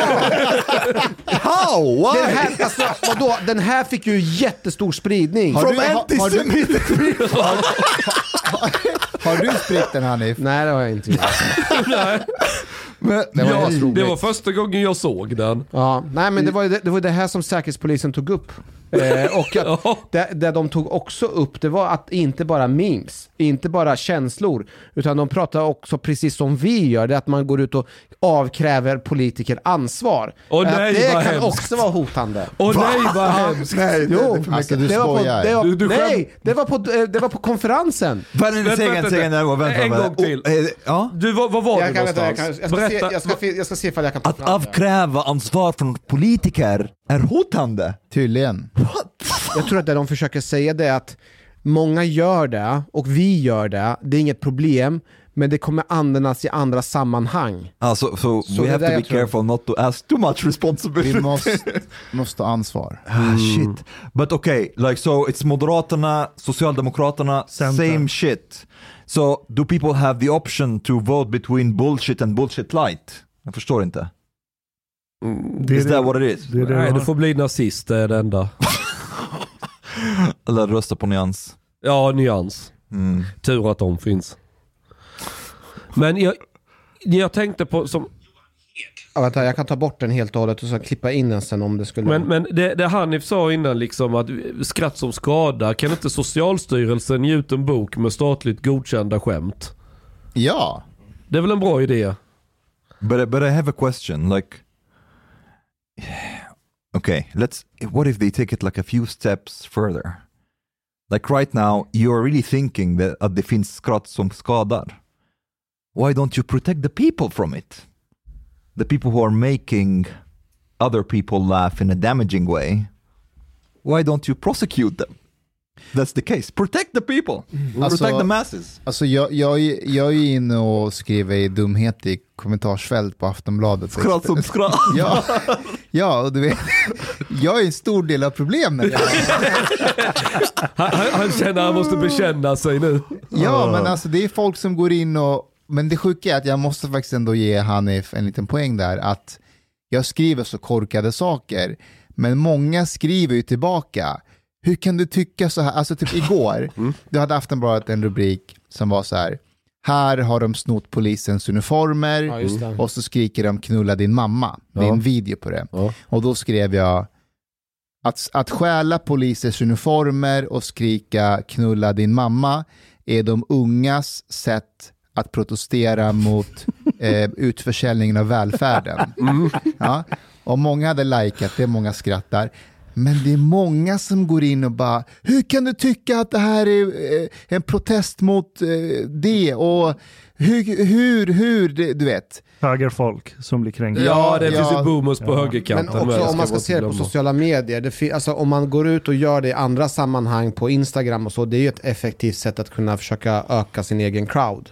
How? Why? Den här, alltså, vadå? Den här fick ju jättestor spridning. Har From anti-Semitic Har du spritt den Hanif? Nej det har jag inte gjort. Men, Det var Ja, det var första gången jag såg den. Ja, nej men det var det, det, var det här som Säkerhetspolisen tog upp. Eh, och att det, det de tog också upp, det var att inte bara memes, inte bara känslor, utan de pratar också precis som vi gör, det är att man går ut och avkräver politiker ansvar. Åh, Att nej, det vad kan hemskt. också vara hotande. Åh nej vad hemskt. nej, Jo, Alltså, du det var på, skojar. det var, Du- du skäm- nej, det var på, eh, det var på konferensen. Vänta, Vänta, säg en, vänta, säg en, vänta. vänta, En gång till. Eh, ja. Du, var, var var Jag, du kan, vänta, jag, någonstans? kan, jag, ska se, Berätta. jag, ska, jag ska se ifall jag kan ta Att fram det. avkräva ansvar från politiker är hotande. Tydligen. Jag tror att det de försöker säga det är att många gör det och vi gör det, det är inget problem, men det kommer användas i andra sammanhang. Alltså, so, Så we have to be careful not to ask too much responsibility. Vi måste, måste ta ansvar. Ah, shit. But okay, like so it's Moderaterna, Socialdemokraterna, Center. same shit. So do people have the option to vote between bullshit and bullshit light? Jag förstår inte. Det är Is det- that what it is? det det Nej, du får bli nazist, det är det enda. Eller rösta på nyans. Ja, nyans. Mm. Tur att de finns. Men jag, jag tänkte på, som, Ja, vänta, jag kan ta bort den helt och hållet och så klippa in den sen om det skulle... men, men det, det Hanif sa innan liksom att skratt som skada, kan inte Socialstyrelsen ge ut en bok med statligt godkända skämt? Ja. Det är väl en bra idé? But, but I have a question, like, okay, let's, what if they take it like a few steps further? Like right now, you're really thinking that att det finns skratt som skadar. Why don't you protect the people from it? The people who are making other people laugh in a damaging way. Why don't you prosecute them? That's the case. Protect the people. Alltså- Protect the masses. Alltså jag, jag, är- jag är ju inne och skriver i dumhet i kommentarsfält på Aftonbladet. Skratt som skratt. Ja, ja och du vet, jag är en stor del av problemet. Han, han känner att han måste bekänna sig nu. Ja, men alltså det är folk som går in och, men det sjuka är att jag måste faktiskt ändå ge Hanif en liten poäng där, att jag skriver så korkade saker, men många skriver ju tillbaka. Hur kan du tycka så här? Alltså typ igår, du hade Aftonbladet en rubrik som var så här, här har de snott polisens uniformer Ja, och så skriker de knulla din mamma. Det är en video på det. Ja. Och då skrev jag att, att stjäla polisers uniformer och skrika knulla din mamma är de ungas sätt att protestera mot eh, utförsäljningen av välfärden. Ja. Och många hade likat det, många skrattar. Men det är många som går in och bara, hur kan du tycka att det här är eh, en protest mot eh, det? Och hur, hur, hur, det, du vet. Högerfolk som blir kränkta. Ja, det ja. finns ju boomers på Ja. Men högerkanten också med, om man ska se det på sociala medier, det alltså, om man går ut och gör det i andra sammanhang på Instagram och så, det är ju ett effektivt sätt att kunna försöka öka sin egen crowd.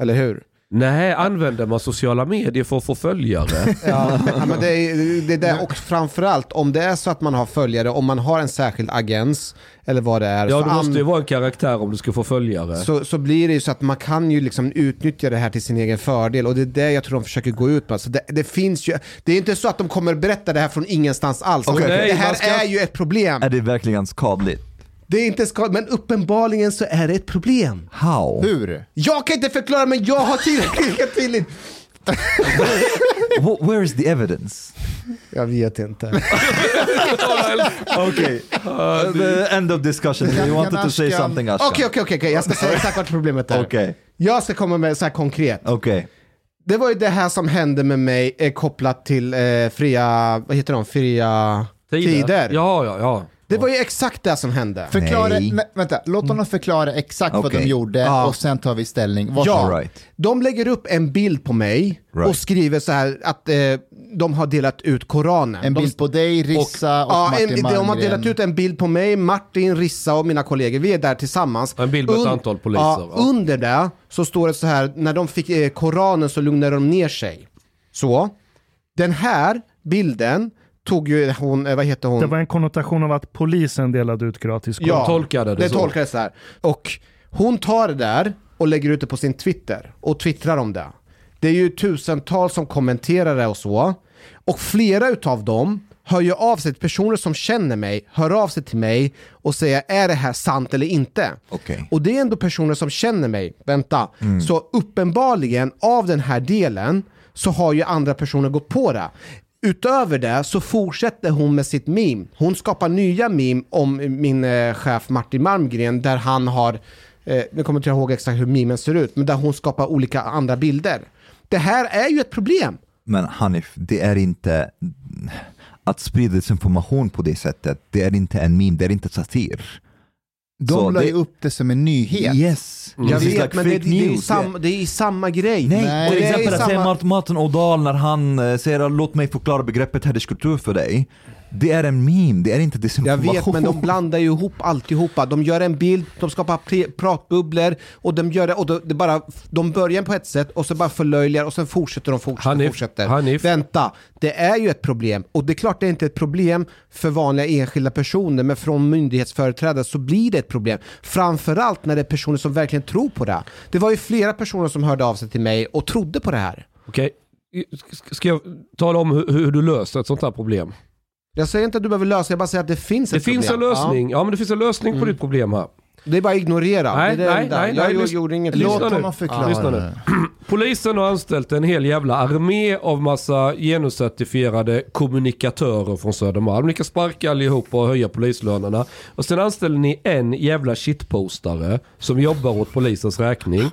Eller hur? Nej, använder man sociala medier för att få följare? Ja, men det är det är det, och framförallt om det är så att man har följare, om man har en särskild agens eller vad det är, Ja, du måste ju vara en karaktär om du ska få följare. så, så blir det ju så att man kan ju liksom utnyttja det här till sin egen fördel och det är det jag tror de försöker gå ut på. Så det, det finns ju, det är inte så att de kommer berätta det här från ingenstans alls. Okej, det okej. här ska- är ju ett problem. Är det verkligen skadligt? Det är inte skadligt, men uppenbarligen så är det ett problem. How? Hur? Jag kan inte förklara men jag har tillräckligt tydligt. Wh- Where is the evidence? Jag vet inte. Okay. the end of discussion. You wanted to say something Ashkan. Okej, okej, okej, okej. jag ska säga exakt vad problemet är. Okej. Jag ska komma med så här konkret. Okej. Det var ju det här som hände med mig eh, kopplat till eh, fria, vad heter de, fria tider. Ja, ja, ja. Det var ju exakt det som hände. Förklara, vänta, låt honom förklara exakt vad Okej. de gjorde Ja. och sen tar vi ställning. Ja, Varsågod. All right. de lägger upp en bild på mig Right. och skriver så här att eh, de har delat ut Koranen. En de, bild på dig, Rissa och, ja, Martin en, de har Malmgren. delat ut en bild på mig, Martin, Rissa och mina kollegor. Vi är där tillsammans. En bild med ett antal poliser, Ja? Under det så står det så här, när de fick eh, Koranen så lugnade de ner sig. Så. Den här bilden tog ju hon, eh, vad heter hon? Det var en konnotation av att polisen delade ut gratis korv. Ja, tolkade det det så. tolkades så här. Och hon tar det där och lägger ut det på sin Twitter och twittrar om det. Det är ju tusentals som kommenterar det och så. Och flera utav dem hör ju av sig, personer som känner mig, hör av sig till mig och säger är det här sant eller inte? Okej. Och det är ändå personer som känner mig, vänta. Så uppenbarligen av den här delen så har ju andra personer gått på det. Utöver det så fortsätter hon med sitt meme. Hon skapar nya meme om min eh, chef Martin Malmgren där han har, eh, nu kommer inte ihåg exakt hur memen ser ut, men där hon skapar olika andra bilder. Det här är ju ett problem. Men Hanif, det är inte att sprida desinformation på det sättet. Det är inte en meme, det är inte satir. De Så la det- upp det som en nyhet. Yes. Jag This is vet, like men det, det, är samma, det är samma grej. Nej, Nej, till exempel att säga samma- Mart- Martin O'Dahl när han eh, säger låt mig förklara begreppet hederskultur för dig. Det är en meme, det är inte Jag desinformation. vet, men de blandar ju ihop alltihopa. De gör en bild, de skapar pratbubblor och de gör det, och de, det bara, de börjar på ett sätt och så bara förlöjligar och sen fortsätter de fortsätter, Hanif, fortsätter. Hanif. Vänta, det är ju ett problem. Och det är klart det är inte ett problem för vanliga enskilda personer, men från myndighetsföreträdare så blir det ett problem. Framförallt när det är personer som verkligen tror på det. Det var ju flera personer som hörde av sig till mig och trodde på det här. Okej, S- ska jag tala om hur, hur du löser ett sånt här problem? Jag säger inte att du behöver lösa, jag bara säger att det finns Det ett finns en lösning, ja. men det finns en lösning på ditt problem här. Ja, det är bara att ignorera. Nej, det är det nej, nej, jag nej, gjorde- inget. lyssna Låt nu. honom förklara. lyssna nu. det. Polisen har anställt en hel jävla armé av massa genuscertifierade kommunikatörer från Södermalm. Ni kan sparka allihopa och höja polislönerna. Och sen anställer ni en jävla shitpostare som jobbar åt polisens räkning.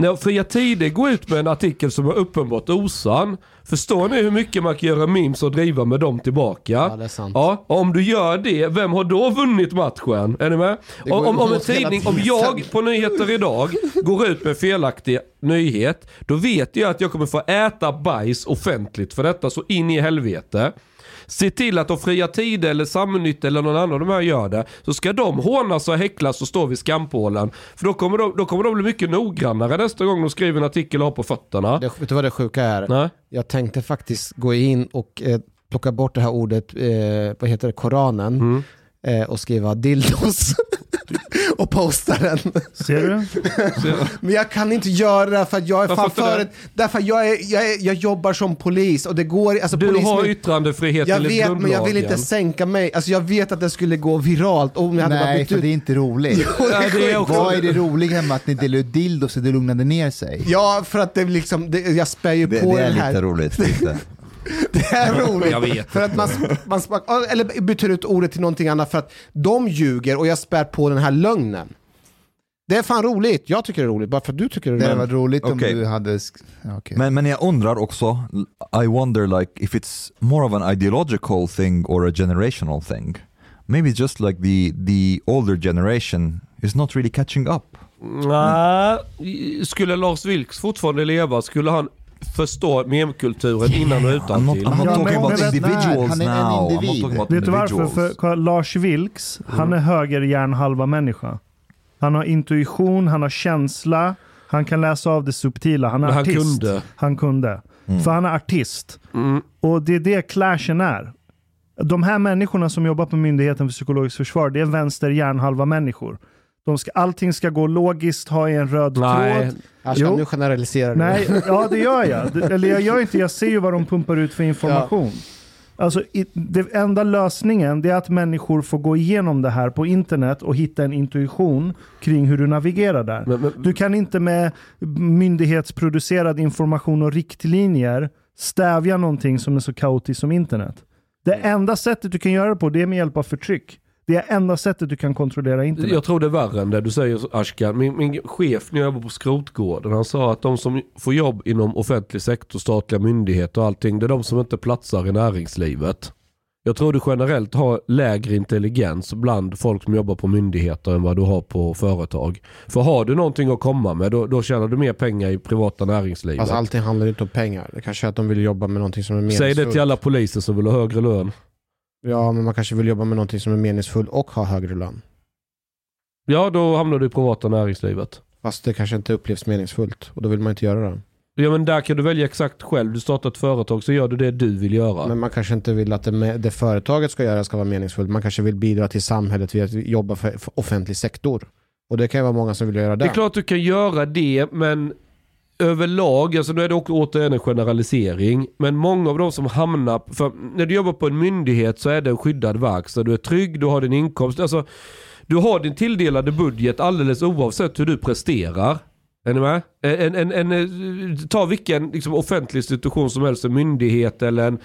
När Fria Tider går ut med en artikel som är uppenbart osann. Förstår ni hur mycket man kan göra memes och driva med dem tillbaka? Ja, det är sant. Ja, och om du gör det, vem har då vunnit matchen? Är ni med? Om, om en tidning, om jag på nyheter idag går ut med felaktig nyhet, då vet jag att jag kommer få äta bajs offentligt för detta så in i helvete. Se till att de fria tider eller Samnytt eller någon annan av de här gör det. Så ska de hånas och häcklas och stå vid skampålen. För då kommer, de, då kommer de bli mycket noggrannare nästa gång de skriver en artikel och har på fötterna. Det, vet du vad det sjuka är? Nej. Jag tänkte faktiskt gå in och eh, plocka bort det här ordet, eh, vad heter det, Koranen, Mm. Eh, och skriva dildos. och posta den. Ser du? Men jag kan inte göra det för att jag är Varför fan inte för det? ett, därför jag, är, jag, är, jag jobbar som polis och det går, alltså Du polis har yttrandefrihet jag enligt vet men jag vill inte grundlagen. sänka mig, alltså jag vet att det skulle gå viralt om jag hade bara Nej, bytt för ut. det är inte roligt. Ja, det är också- Vad är det roliga med att ni delar ut dildos så det lugnade ner sig? Ja, för att det liksom, det, jag spär ju Det, på det är den här. lite roligt. Lite. Det är roligt. Jag vet. För att man, man eller byter ut ordet till någonting annat för att de ljuger och jag spär på den här lögnen. Det är fan roligt. Jag tycker det är roligt, bara för att du tycker det är Det roligt. hade varit roligt om okej. du hade... okej. Men, men jag undrar också, I wonder like if it's more of an ideological thing or a generational thing. Maybe just like the, the older generation is not really catching up. Nej, skulle Lars Vilks fortfarande leva skulle han förstå memkulturen innan och I'm not. I'm not Ja, talking about individuals han är en individ. Vet du varför? För kolla, Lars Vilks, han är höger hjärnhalva människa. Han har intuition, han har känsla, han kan läsa av det subtila. Han är Men han artist. kunde. Han kunde. För han är artist. Mm. Och det är det clashen är. De här människorna som jobbar på Myndigheten för psykologiskt försvar, det är vänster hjärnhalva människor. De ska, allting ska gå logiskt, ha i en röd Nej, tråd. Alltså, Jo. nu generaliserar du. Nej, ja det gör jag. Det- Eller jag gör inte, jag ser ju vad de pumpar ut för information. Alltså, i, det enda lösningen det är att människor får gå igenom det här på internet och hitta en intuition kring hur du navigerar där. Men- men- Du kan inte med myndighetsproducerad information och riktlinjer stävja någonting som är så kaotiskt som internet. Det enda sättet du kan göra det på det är med hjälp av förtryck. Det är enda sättet du kan kontrollera internet. Jag tror det är värre än det du säger Ashkan. Min, min chef när jag jobbade på skrotgården, han sa att de som får jobb inom offentlig sektor, statliga myndigheter och allting, det är de som inte platsar i näringslivet. Jag tror du generellt har lägre intelligens bland folk som jobbar på myndigheter än vad du har på företag. För har du någonting att komma med då, då tjänar du mer pengar i privata näringslivet. Alltså allting handlar inte om pengar. Det kanske är att de vill jobba med någonting som är Säg meningsfullt. det till alla poliser som vill ha högre lön. Ja, men man kanske vill jobba med någonting som är meningsfullt och ha högre lön. Ja, då hamnar du i privata näringslivet. Fast det kanske inte upplevs meningsfullt och då vill man inte göra det. Ja men där kan du välja exakt själv. Du startar ett företag så gör du det du vill göra. Men man kanske inte vill att det, det företaget ska göra ska vara meningsfullt. Man kanske vill bidra till samhället via att jobba för, för offentlig sektor. Och det kan ju vara många som vill göra det. Det är klart du kan göra det men överlag, alltså nu är det också återigen en generalisering, men många av de som hamnar, för när du jobbar på en myndighet så är det en skyddad verkstad, du är trygg, du har din inkomst, alltså du har din tilldelade budget alldeles oavsett hur du presterar. Är ni med? En, en, en, ta vilken liksom, offentlig institution som helst, en myndighet eller en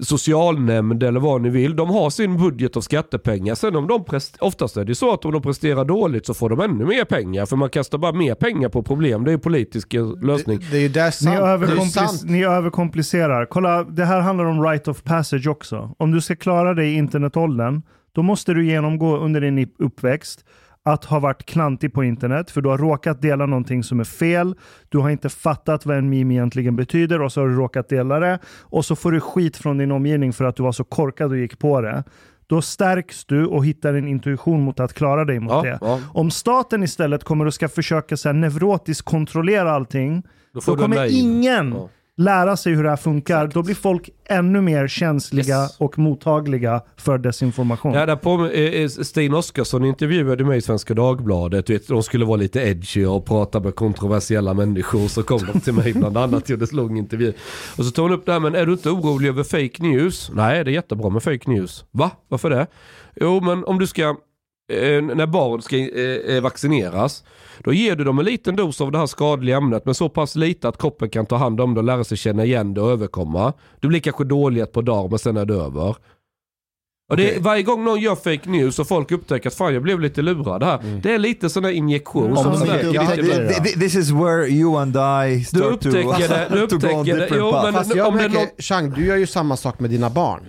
socialnämnd eller vad ni vill. De har sin budget av skattepengar. Sen om de oftast är det så att om de presterar dåligt så får de ännu mer pengar. För man kastar bara mer pengar på problem. Det är ju politisk eh, lösning. Det, det är ju där Ni, sant. Sant. ni överkomplicerar. Kolla, det här handlar om right of passage också. Om du ska klara dig i internetåldern, då måste du genomgå under din uppväxt att ha varit klantig på internet, för du har råkat dela någonting som är fel. Du har inte fattat vad en meme egentligen betyder och så har du råkat dela det. Och så får du skit från din omgivning för att du var så korkad och gick på det. Då stärks du och hittar en intuition mot att klara dig mot Ja, det. ja. Om staten istället kommer och ska försöka så här neurotiskt kontrollera allting, Då då kommer ingen Ja. Lära sig hur det här funkar. Då blir folk ännu mer känsliga Yes. och mottagliga för desinformation. Ja, där på, eh, eh, Stin Oskarsson intervjuade mig i Svenska Dagbladet. Vet, de skulle vara lite edgy och prata med kontroversiella människor. Så kom de till mig bland annat och gjorde en lång intervju. Och så tog hon upp det här, men är du inte orolig över fake news? Nej, det är jättebra med fake news. Va? Varför det? Jo, men om du ska, eh, när barn ska eh, eh, vaccineras, då ger du dem en liten dos av det här skadliga ämnet, men så pass lite att kroppen kan ta hand om det och lära sig känna igen det och överkomma. Du blir kanske dålig ett par dagar, men sen är det över. Och det, Okej. varje gång någon gör fake news och folk upptäcker att fan jag blev lite lurad här. Det är lite sån där injektion som upptäcker det. Th- th- This is where you and I Du start to, upptäcker det, du to go on upptäcker det. different Jo, paths. men Fast jag om är märker, Chang, du gör ju samma sak med dina barn.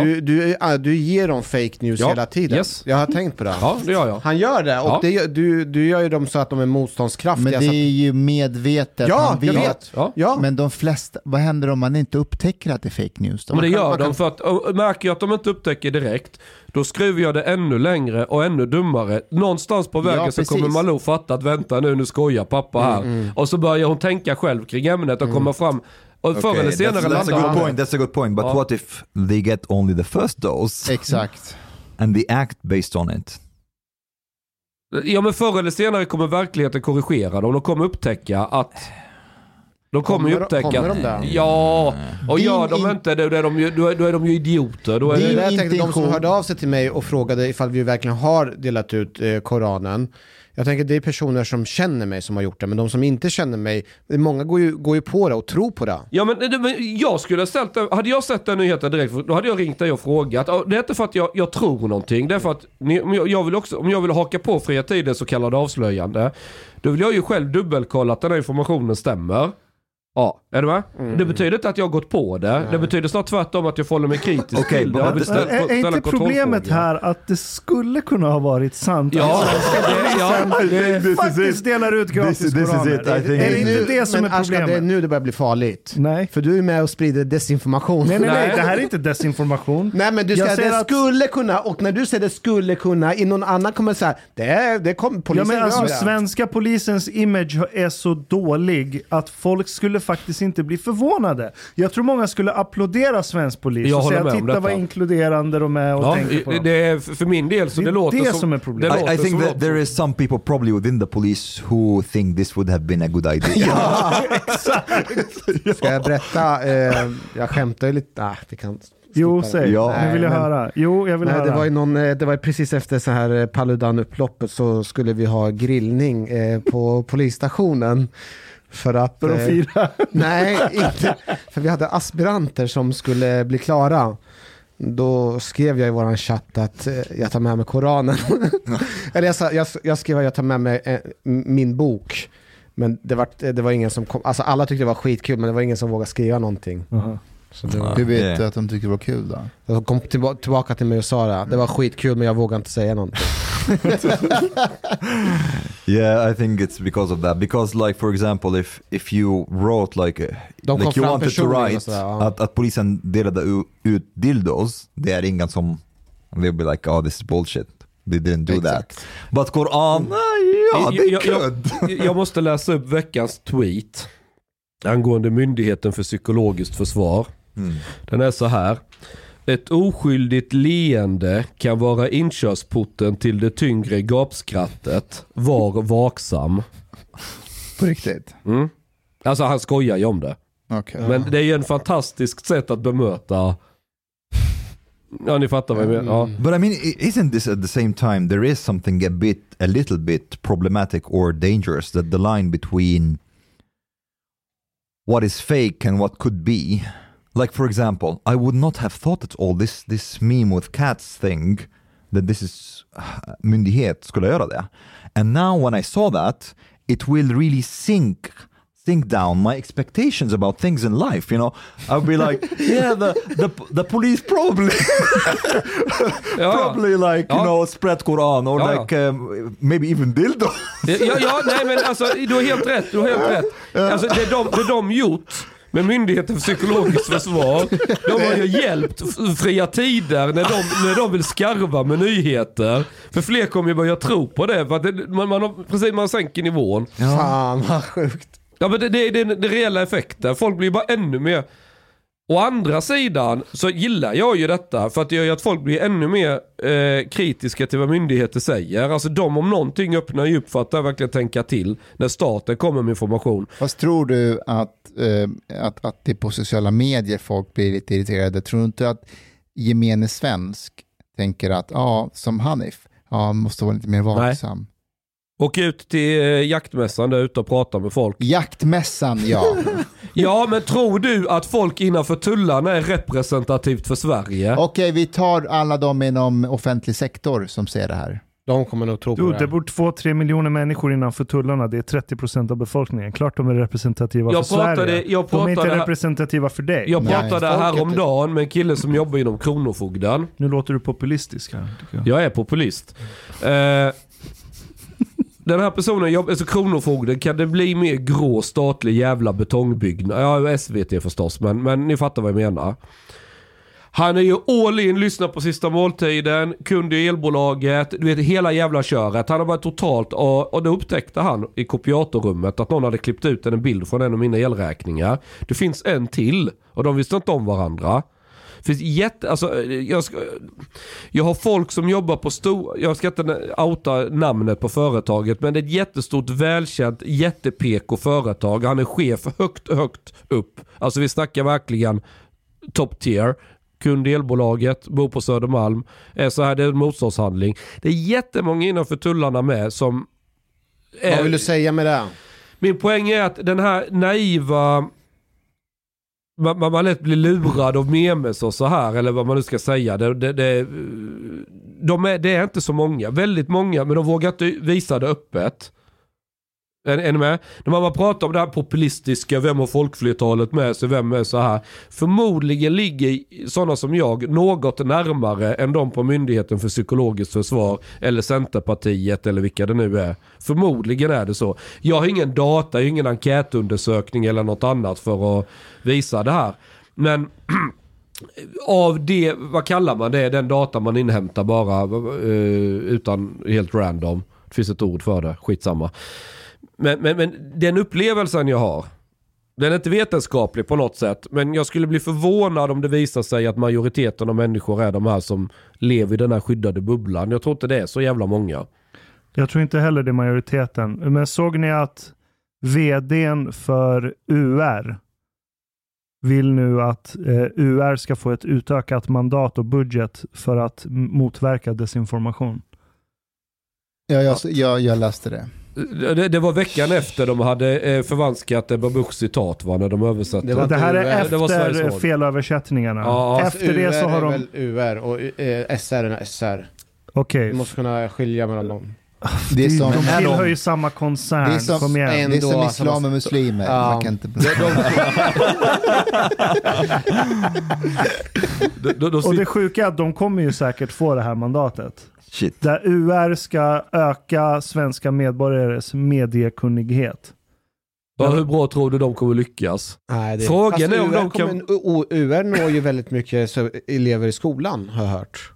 Du, Ja. du, äh, du ger dem fake news Ja, hela tiden. yes. Jag har tänkt på det. Ja, det gör jag. Han gör det och Ja. det, du, du gör ju dem så att de är motståndskraftiga. Men det är ju medvetet. Ja, han jag vet. vet. Ja. Men de flesta, vad händer om man inte upptäcker att det är fake news? Då? Men det kan- gör de kan- för att och, märker jag att de inte upptäcker direkt då skruvar jag det ännu längre och ännu dummare. Någonstans på vägen Ja, så precis. kommer Malou fatta att vänta nu, nu skojar pappa här. Och så börjar hon tänka själv kring ämnet och komma fram. Och förr Okay, eller senare that's, that's a landar good han point. That's a good point. But Ja. what if they get only the first dose Exakt. and they act based on it? Ja men förr eller senare kommer verkligheten korrigera dem. De kommer upptäcka att... De kommer, ju Kommer- upptäcka kommer att... de där? Ja, och Din gör de in- inte det då är de ju, då är, då är de ju idioter. Då är Det jag tänkte, de som hörde av sig till mig och frågade ifall vi verkligen har delat ut eh, Koranen. Jag tänker det är personer som känner mig som har gjort det, men de som inte känner mig, många går ju, går ju på det och tror på det. Ja men, men jag skulle ha ställt den- hade jag sett den nyheten direkt, då hade jag ringt dig och frågat. Det är inte för att jag, jag tror någonting, det är för att ni, om, jag, jag vill också, om jag vill haka på fria tiden så kallade avslöjande, då vill jag ju själv dubbelkolla att den här informationen stämmer. Ja, är du med? Det betyder inte att jag har gått på det. Det betyder snart tvärtom att jag förhåller mig kritisk Okej, till det. är, är ställa inte problemet här att det skulle kunna ha varit sant? Ja, det, ja, det, faktiskt delar ut gratis This- this is koraner. it, Är det inte det som men är Ashkan, det är problemet? nu det börjar bli farligt. Nej. För du är med och sprider desinformation. Nej, nej, nej, Nej. det här är inte desinformation. Nej men du säger det att- skulle kunna, och när du säger det skulle kunna, i någon annan kommer säga det, är- det kommer Ja, polisen men alltså, svenska polisens image är så dålig att folk skulle faktiskt inte bli förvånade. Jag tror många skulle applådera svensk polis Jag och säga titta detta." vad inkluderande de är och ja, tänker på dem. det är för min del så Det det, låter det som, som är problemet. det I, I think that there is some people probably within the police who think this would have been a good idea. Ska jag berätta, eh, jag skämtar ju lite, ah, vi kan Jo, det. säg. Ja. Nu vill jag Nej, men- höra. Jo, jag vill Nej, höra. det var ju någon, eh, det var ju precis efter så här eh, Paludan-upploppet så skulle vi ha grillning eh, på polisstationen. För att... För att eh, fira. Nej, inte. För vi hade aspiranter som skulle bli klara. Då skrev jag i våran chatt att eh, jag tar med mig Koranen. Eller jag, sa, jag, jag skrev att jag tar med mig eh, min bok. Men det var, det var ingen som kom, alltså alla tyckte det var skitkul men det var ingen som vågade skriva någonting. Aha. Så det var, Hur vet Yeah. du att de tyckte det var kul då? jag kom tillba- tillbaka till mig och sa det. Det var skitkul men jag vågar inte säga någonting. Yeah, I think it's because of that. Because like for example, if if you wrote like, De like you wanted to write sådär, ja. att, att polisen delade ut dildos, det är ingen som, they'll be like, oh this is bullshit. They didn't do that. Exakt. But Koran, ah, ja, Jag- they jag-. Jag måste läsa upp veckans tweet angående Myndigheten för psykologiskt försvar. Mm. Den är så här. Ett oskyldigt leende kan vara inkörsporten till det tyngre gapskrattet. Var vaksam. På riktigt? Mm. Alltså han skojar ju om det. Okej. Men det är ju en fantastisk sätt att bemöta. Ja ni fattar vad jag menar. Ja. But I mean, isn't this at the same time there is something a bit, a little bit problematic or dangerous that the line between what is fake and what could be, like for example, I would not have thought at all this this meme with cats thing that this is uh, myndighet skulle göra det, and now when I saw that, it will really sink sink down my expectations about things in life. You know, I'll be like, yeah, the the the police probably Ja, probably like Ja. you know spread Quran or ja. like um, maybe even dildo. Ja, ja, nej men alltså du har helt rätt. Du har helt rätt. Alltså det de, det de gjort med Myndigheten för psykologiskt försvar, de har ju hjälpt fria tider när de, när de vill skarva med nyheter. För fler kommer ju börja tro på det. För att det man, man, har, precis, man sänker nivån. Fan vad sjukt. Ja men det, det är den det reella effekten. Folk blir bara ännu mer... Å andra sidan så gillar jag ju detta för att det gör ju att folk blir ännu mer eh, kritiska till vad myndigheter säger. Alltså de om någonting öppnar ju upp för att verkligen tänka till när staten kommer med information. Fast tror du att, eh, att, att det är på sociala medier folk blir lite irriterade? Tror du inte att gemene svensk tänker att, ja, som Hanif, ja, måste vara lite mer vaksam? Åk ut till eh, jaktmässan där ute och prata med folk. Jaktmässan, ja. Ja men tror du att folk innanför tullarna är representativt för Sverige? Okej, vi tar alla de inom offentlig sektor som ser det här. De kommer nog tro på Du, det. det bor två, tre miljoner människor innanför tullarna. Det är 30 procent av befolkningen. Klart de är representativa Jag för pratade- Sverige. jag de är inte pratade- representativa för dig. Jag Nej, pratade folket- häromdagen med en kille som jobbar inom Kronofogden. Nu låter du populistisk här. Tycker jag. Jag är populist. Eh, den här personen, jobb, alltså Kronofogden, kan det bli mer grå statlig jävla betongbyggnad? Ja, SVT förstås, men, men ni fattar vad jag menar. Han är ju all in, lyssnar på sista måltiden, kund i elbolaget, du vet hela jävla köret. Han har varit totalt, och, och då upptäckte han i kopiatorrummet att någon hade klippt ut en bild från en av mina elräkningar. Det finns en till och de visste inte om varandra. Finns jätte, alltså, jag, ska, jag har folk som jobbar på stor, jag ska inte outa namnet på företaget, men det är ett jättestort välkänt jätte-PK företag. Han är chef högt, högt upp. Alltså vi snackar verkligen top tier. Kund i elbolaget, bor på Södermalm. Är så här, det är en motståndshandling. Det är jättemånga innanför tullarna med som... är- Vad vill du säga med det? min poäng är att den här naiva... Man, man, man lätt blir lurad av memes och så här, eller vad man nu ska säga. Det, det, det, de är, det är inte så många, väldigt många, men de vågar inte visa det öppet. Är, är ni med? När man bara pratar om det här populistiska, vem har folkflertalet med sig, vem är så här. Förmodligen ligger sådana som jag något närmare än de på Myndigheten för psykologiskt försvar eller Centerpartiet eller vilka det nu är. Förmodligen är det så. Jag har ingen data, jag har ingen enkätundersökning eller något annat för att visa det här. Men av det, vad kallar man det, den data man inhämtar bara eh, utan helt random. Det finns ett ord för det, skitsamma. Men, men, men den upplevelsen jag har, den är inte vetenskaplig på något sätt. Men jag skulle bli förvånad om det visar sig att majoriteten av människor är de här som lever i den här skyddade bubblan. Jag tror inte det är så jävla många. Jag tror inte heller det är majoriteten. Men såg ni att vdn för UR vill nu att eh, UR ska få ett utökat mandat och budget för att motverka desinformation. Ja, jag, jag, jag läste det. Det, det var veckan efter de hade eh, förvanskat Ebba Buschs citat va, när de översatte. Det var Det här UR, är det efter Radio. felöversättningarna. Ja, efter det så har är de... väl UR och eh, SR är SR. Okej, Du måste kunna skilja mellan dem. Det är som, de tillhör ju samma koncern. Det är som- Kom igen. det är som alltså, islam och muslimer. Ja. Man kan inte... Då, då, då Och det sjuka är att de kommer ju säkert få det här mandatet. Shit. Där UR ska öka svenska medborgares mediekunnighet. ja, hur bra tror du de kommer lyckas? Nej, det... Frågan Fast är om UR de kan- kommer- UR når ju väldigt mycket elever i skolan, har jag hört.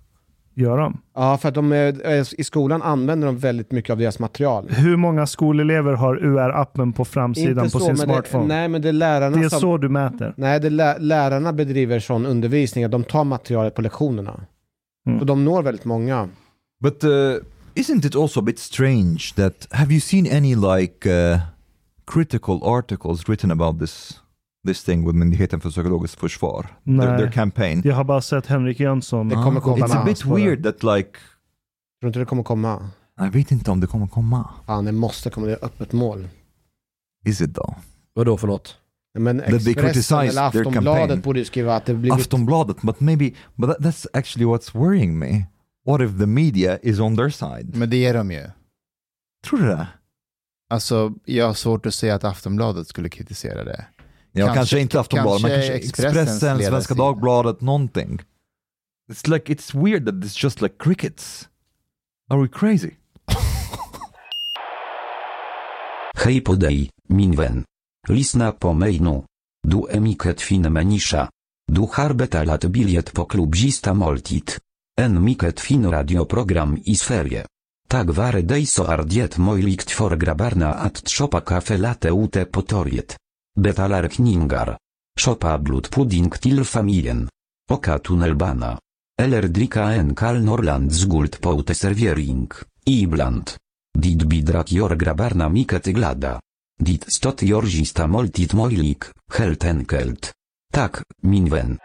Gör de? Ja, för att de är, i skolan använder de väldigt mycket av deras material. Hur många skolelever har UR-appen på framsidan på sin men smartphone? Det, nej, men det är lärarna det är som... så du mäter. Nej, det är lä- lärarna bedriver sån undervisning att de tar materialet på lektionerna. Mm. Så de når väldigt många. But uh, isn't it also a bit strange that have you seen any like uh, critical articles written about this this thing with Myndigheten för psykologiskt försvar? Their, Nej. their campaign. Jag har bara sett Henrik Jönsson. Det kommer komma It's a bit weird that like, Tror du inte det kommer komma? jag vet inte om det kommer komma. Fan, det måste komma. Det är öppet mål. Is it though? Vad då för något? Men Expressen eller Aftonbladet borde ju skriva att det blivit... Aftonbladet, but maybe, but that, that's actually what's worrying me. What if the media is on their side? Men det är de ju. Tror du det? Alltså, jag har svårt att säga att Aftonbladet skulle kritisera det. Ja, kanske, Kanske- inte Aftonbladet, men kanske Expressens Expressen, Svenska. Dagbladet, någonting. It's like, it's weird that it's just like crickets. Are we crazy? Hej podej, minwen. Lisna po mejnu. Du emiket fin menisza. Du harbeta lat biliet po klubzista moltit. En miket fin radioprogram i sferie. Tak ware dejso ardiet mojlikt for grabarna at tropa kafe late ute potoriet. Betalar kningar. Szopa blut pudding til familien. Oka tunnelbana. Eller dricka en kal norland zgult poute serviering. Ibland. Dit bidrak jor grabarna miket glada. Dit stot jorzista moltit mojlik, helt enkelt. Tak, minwen.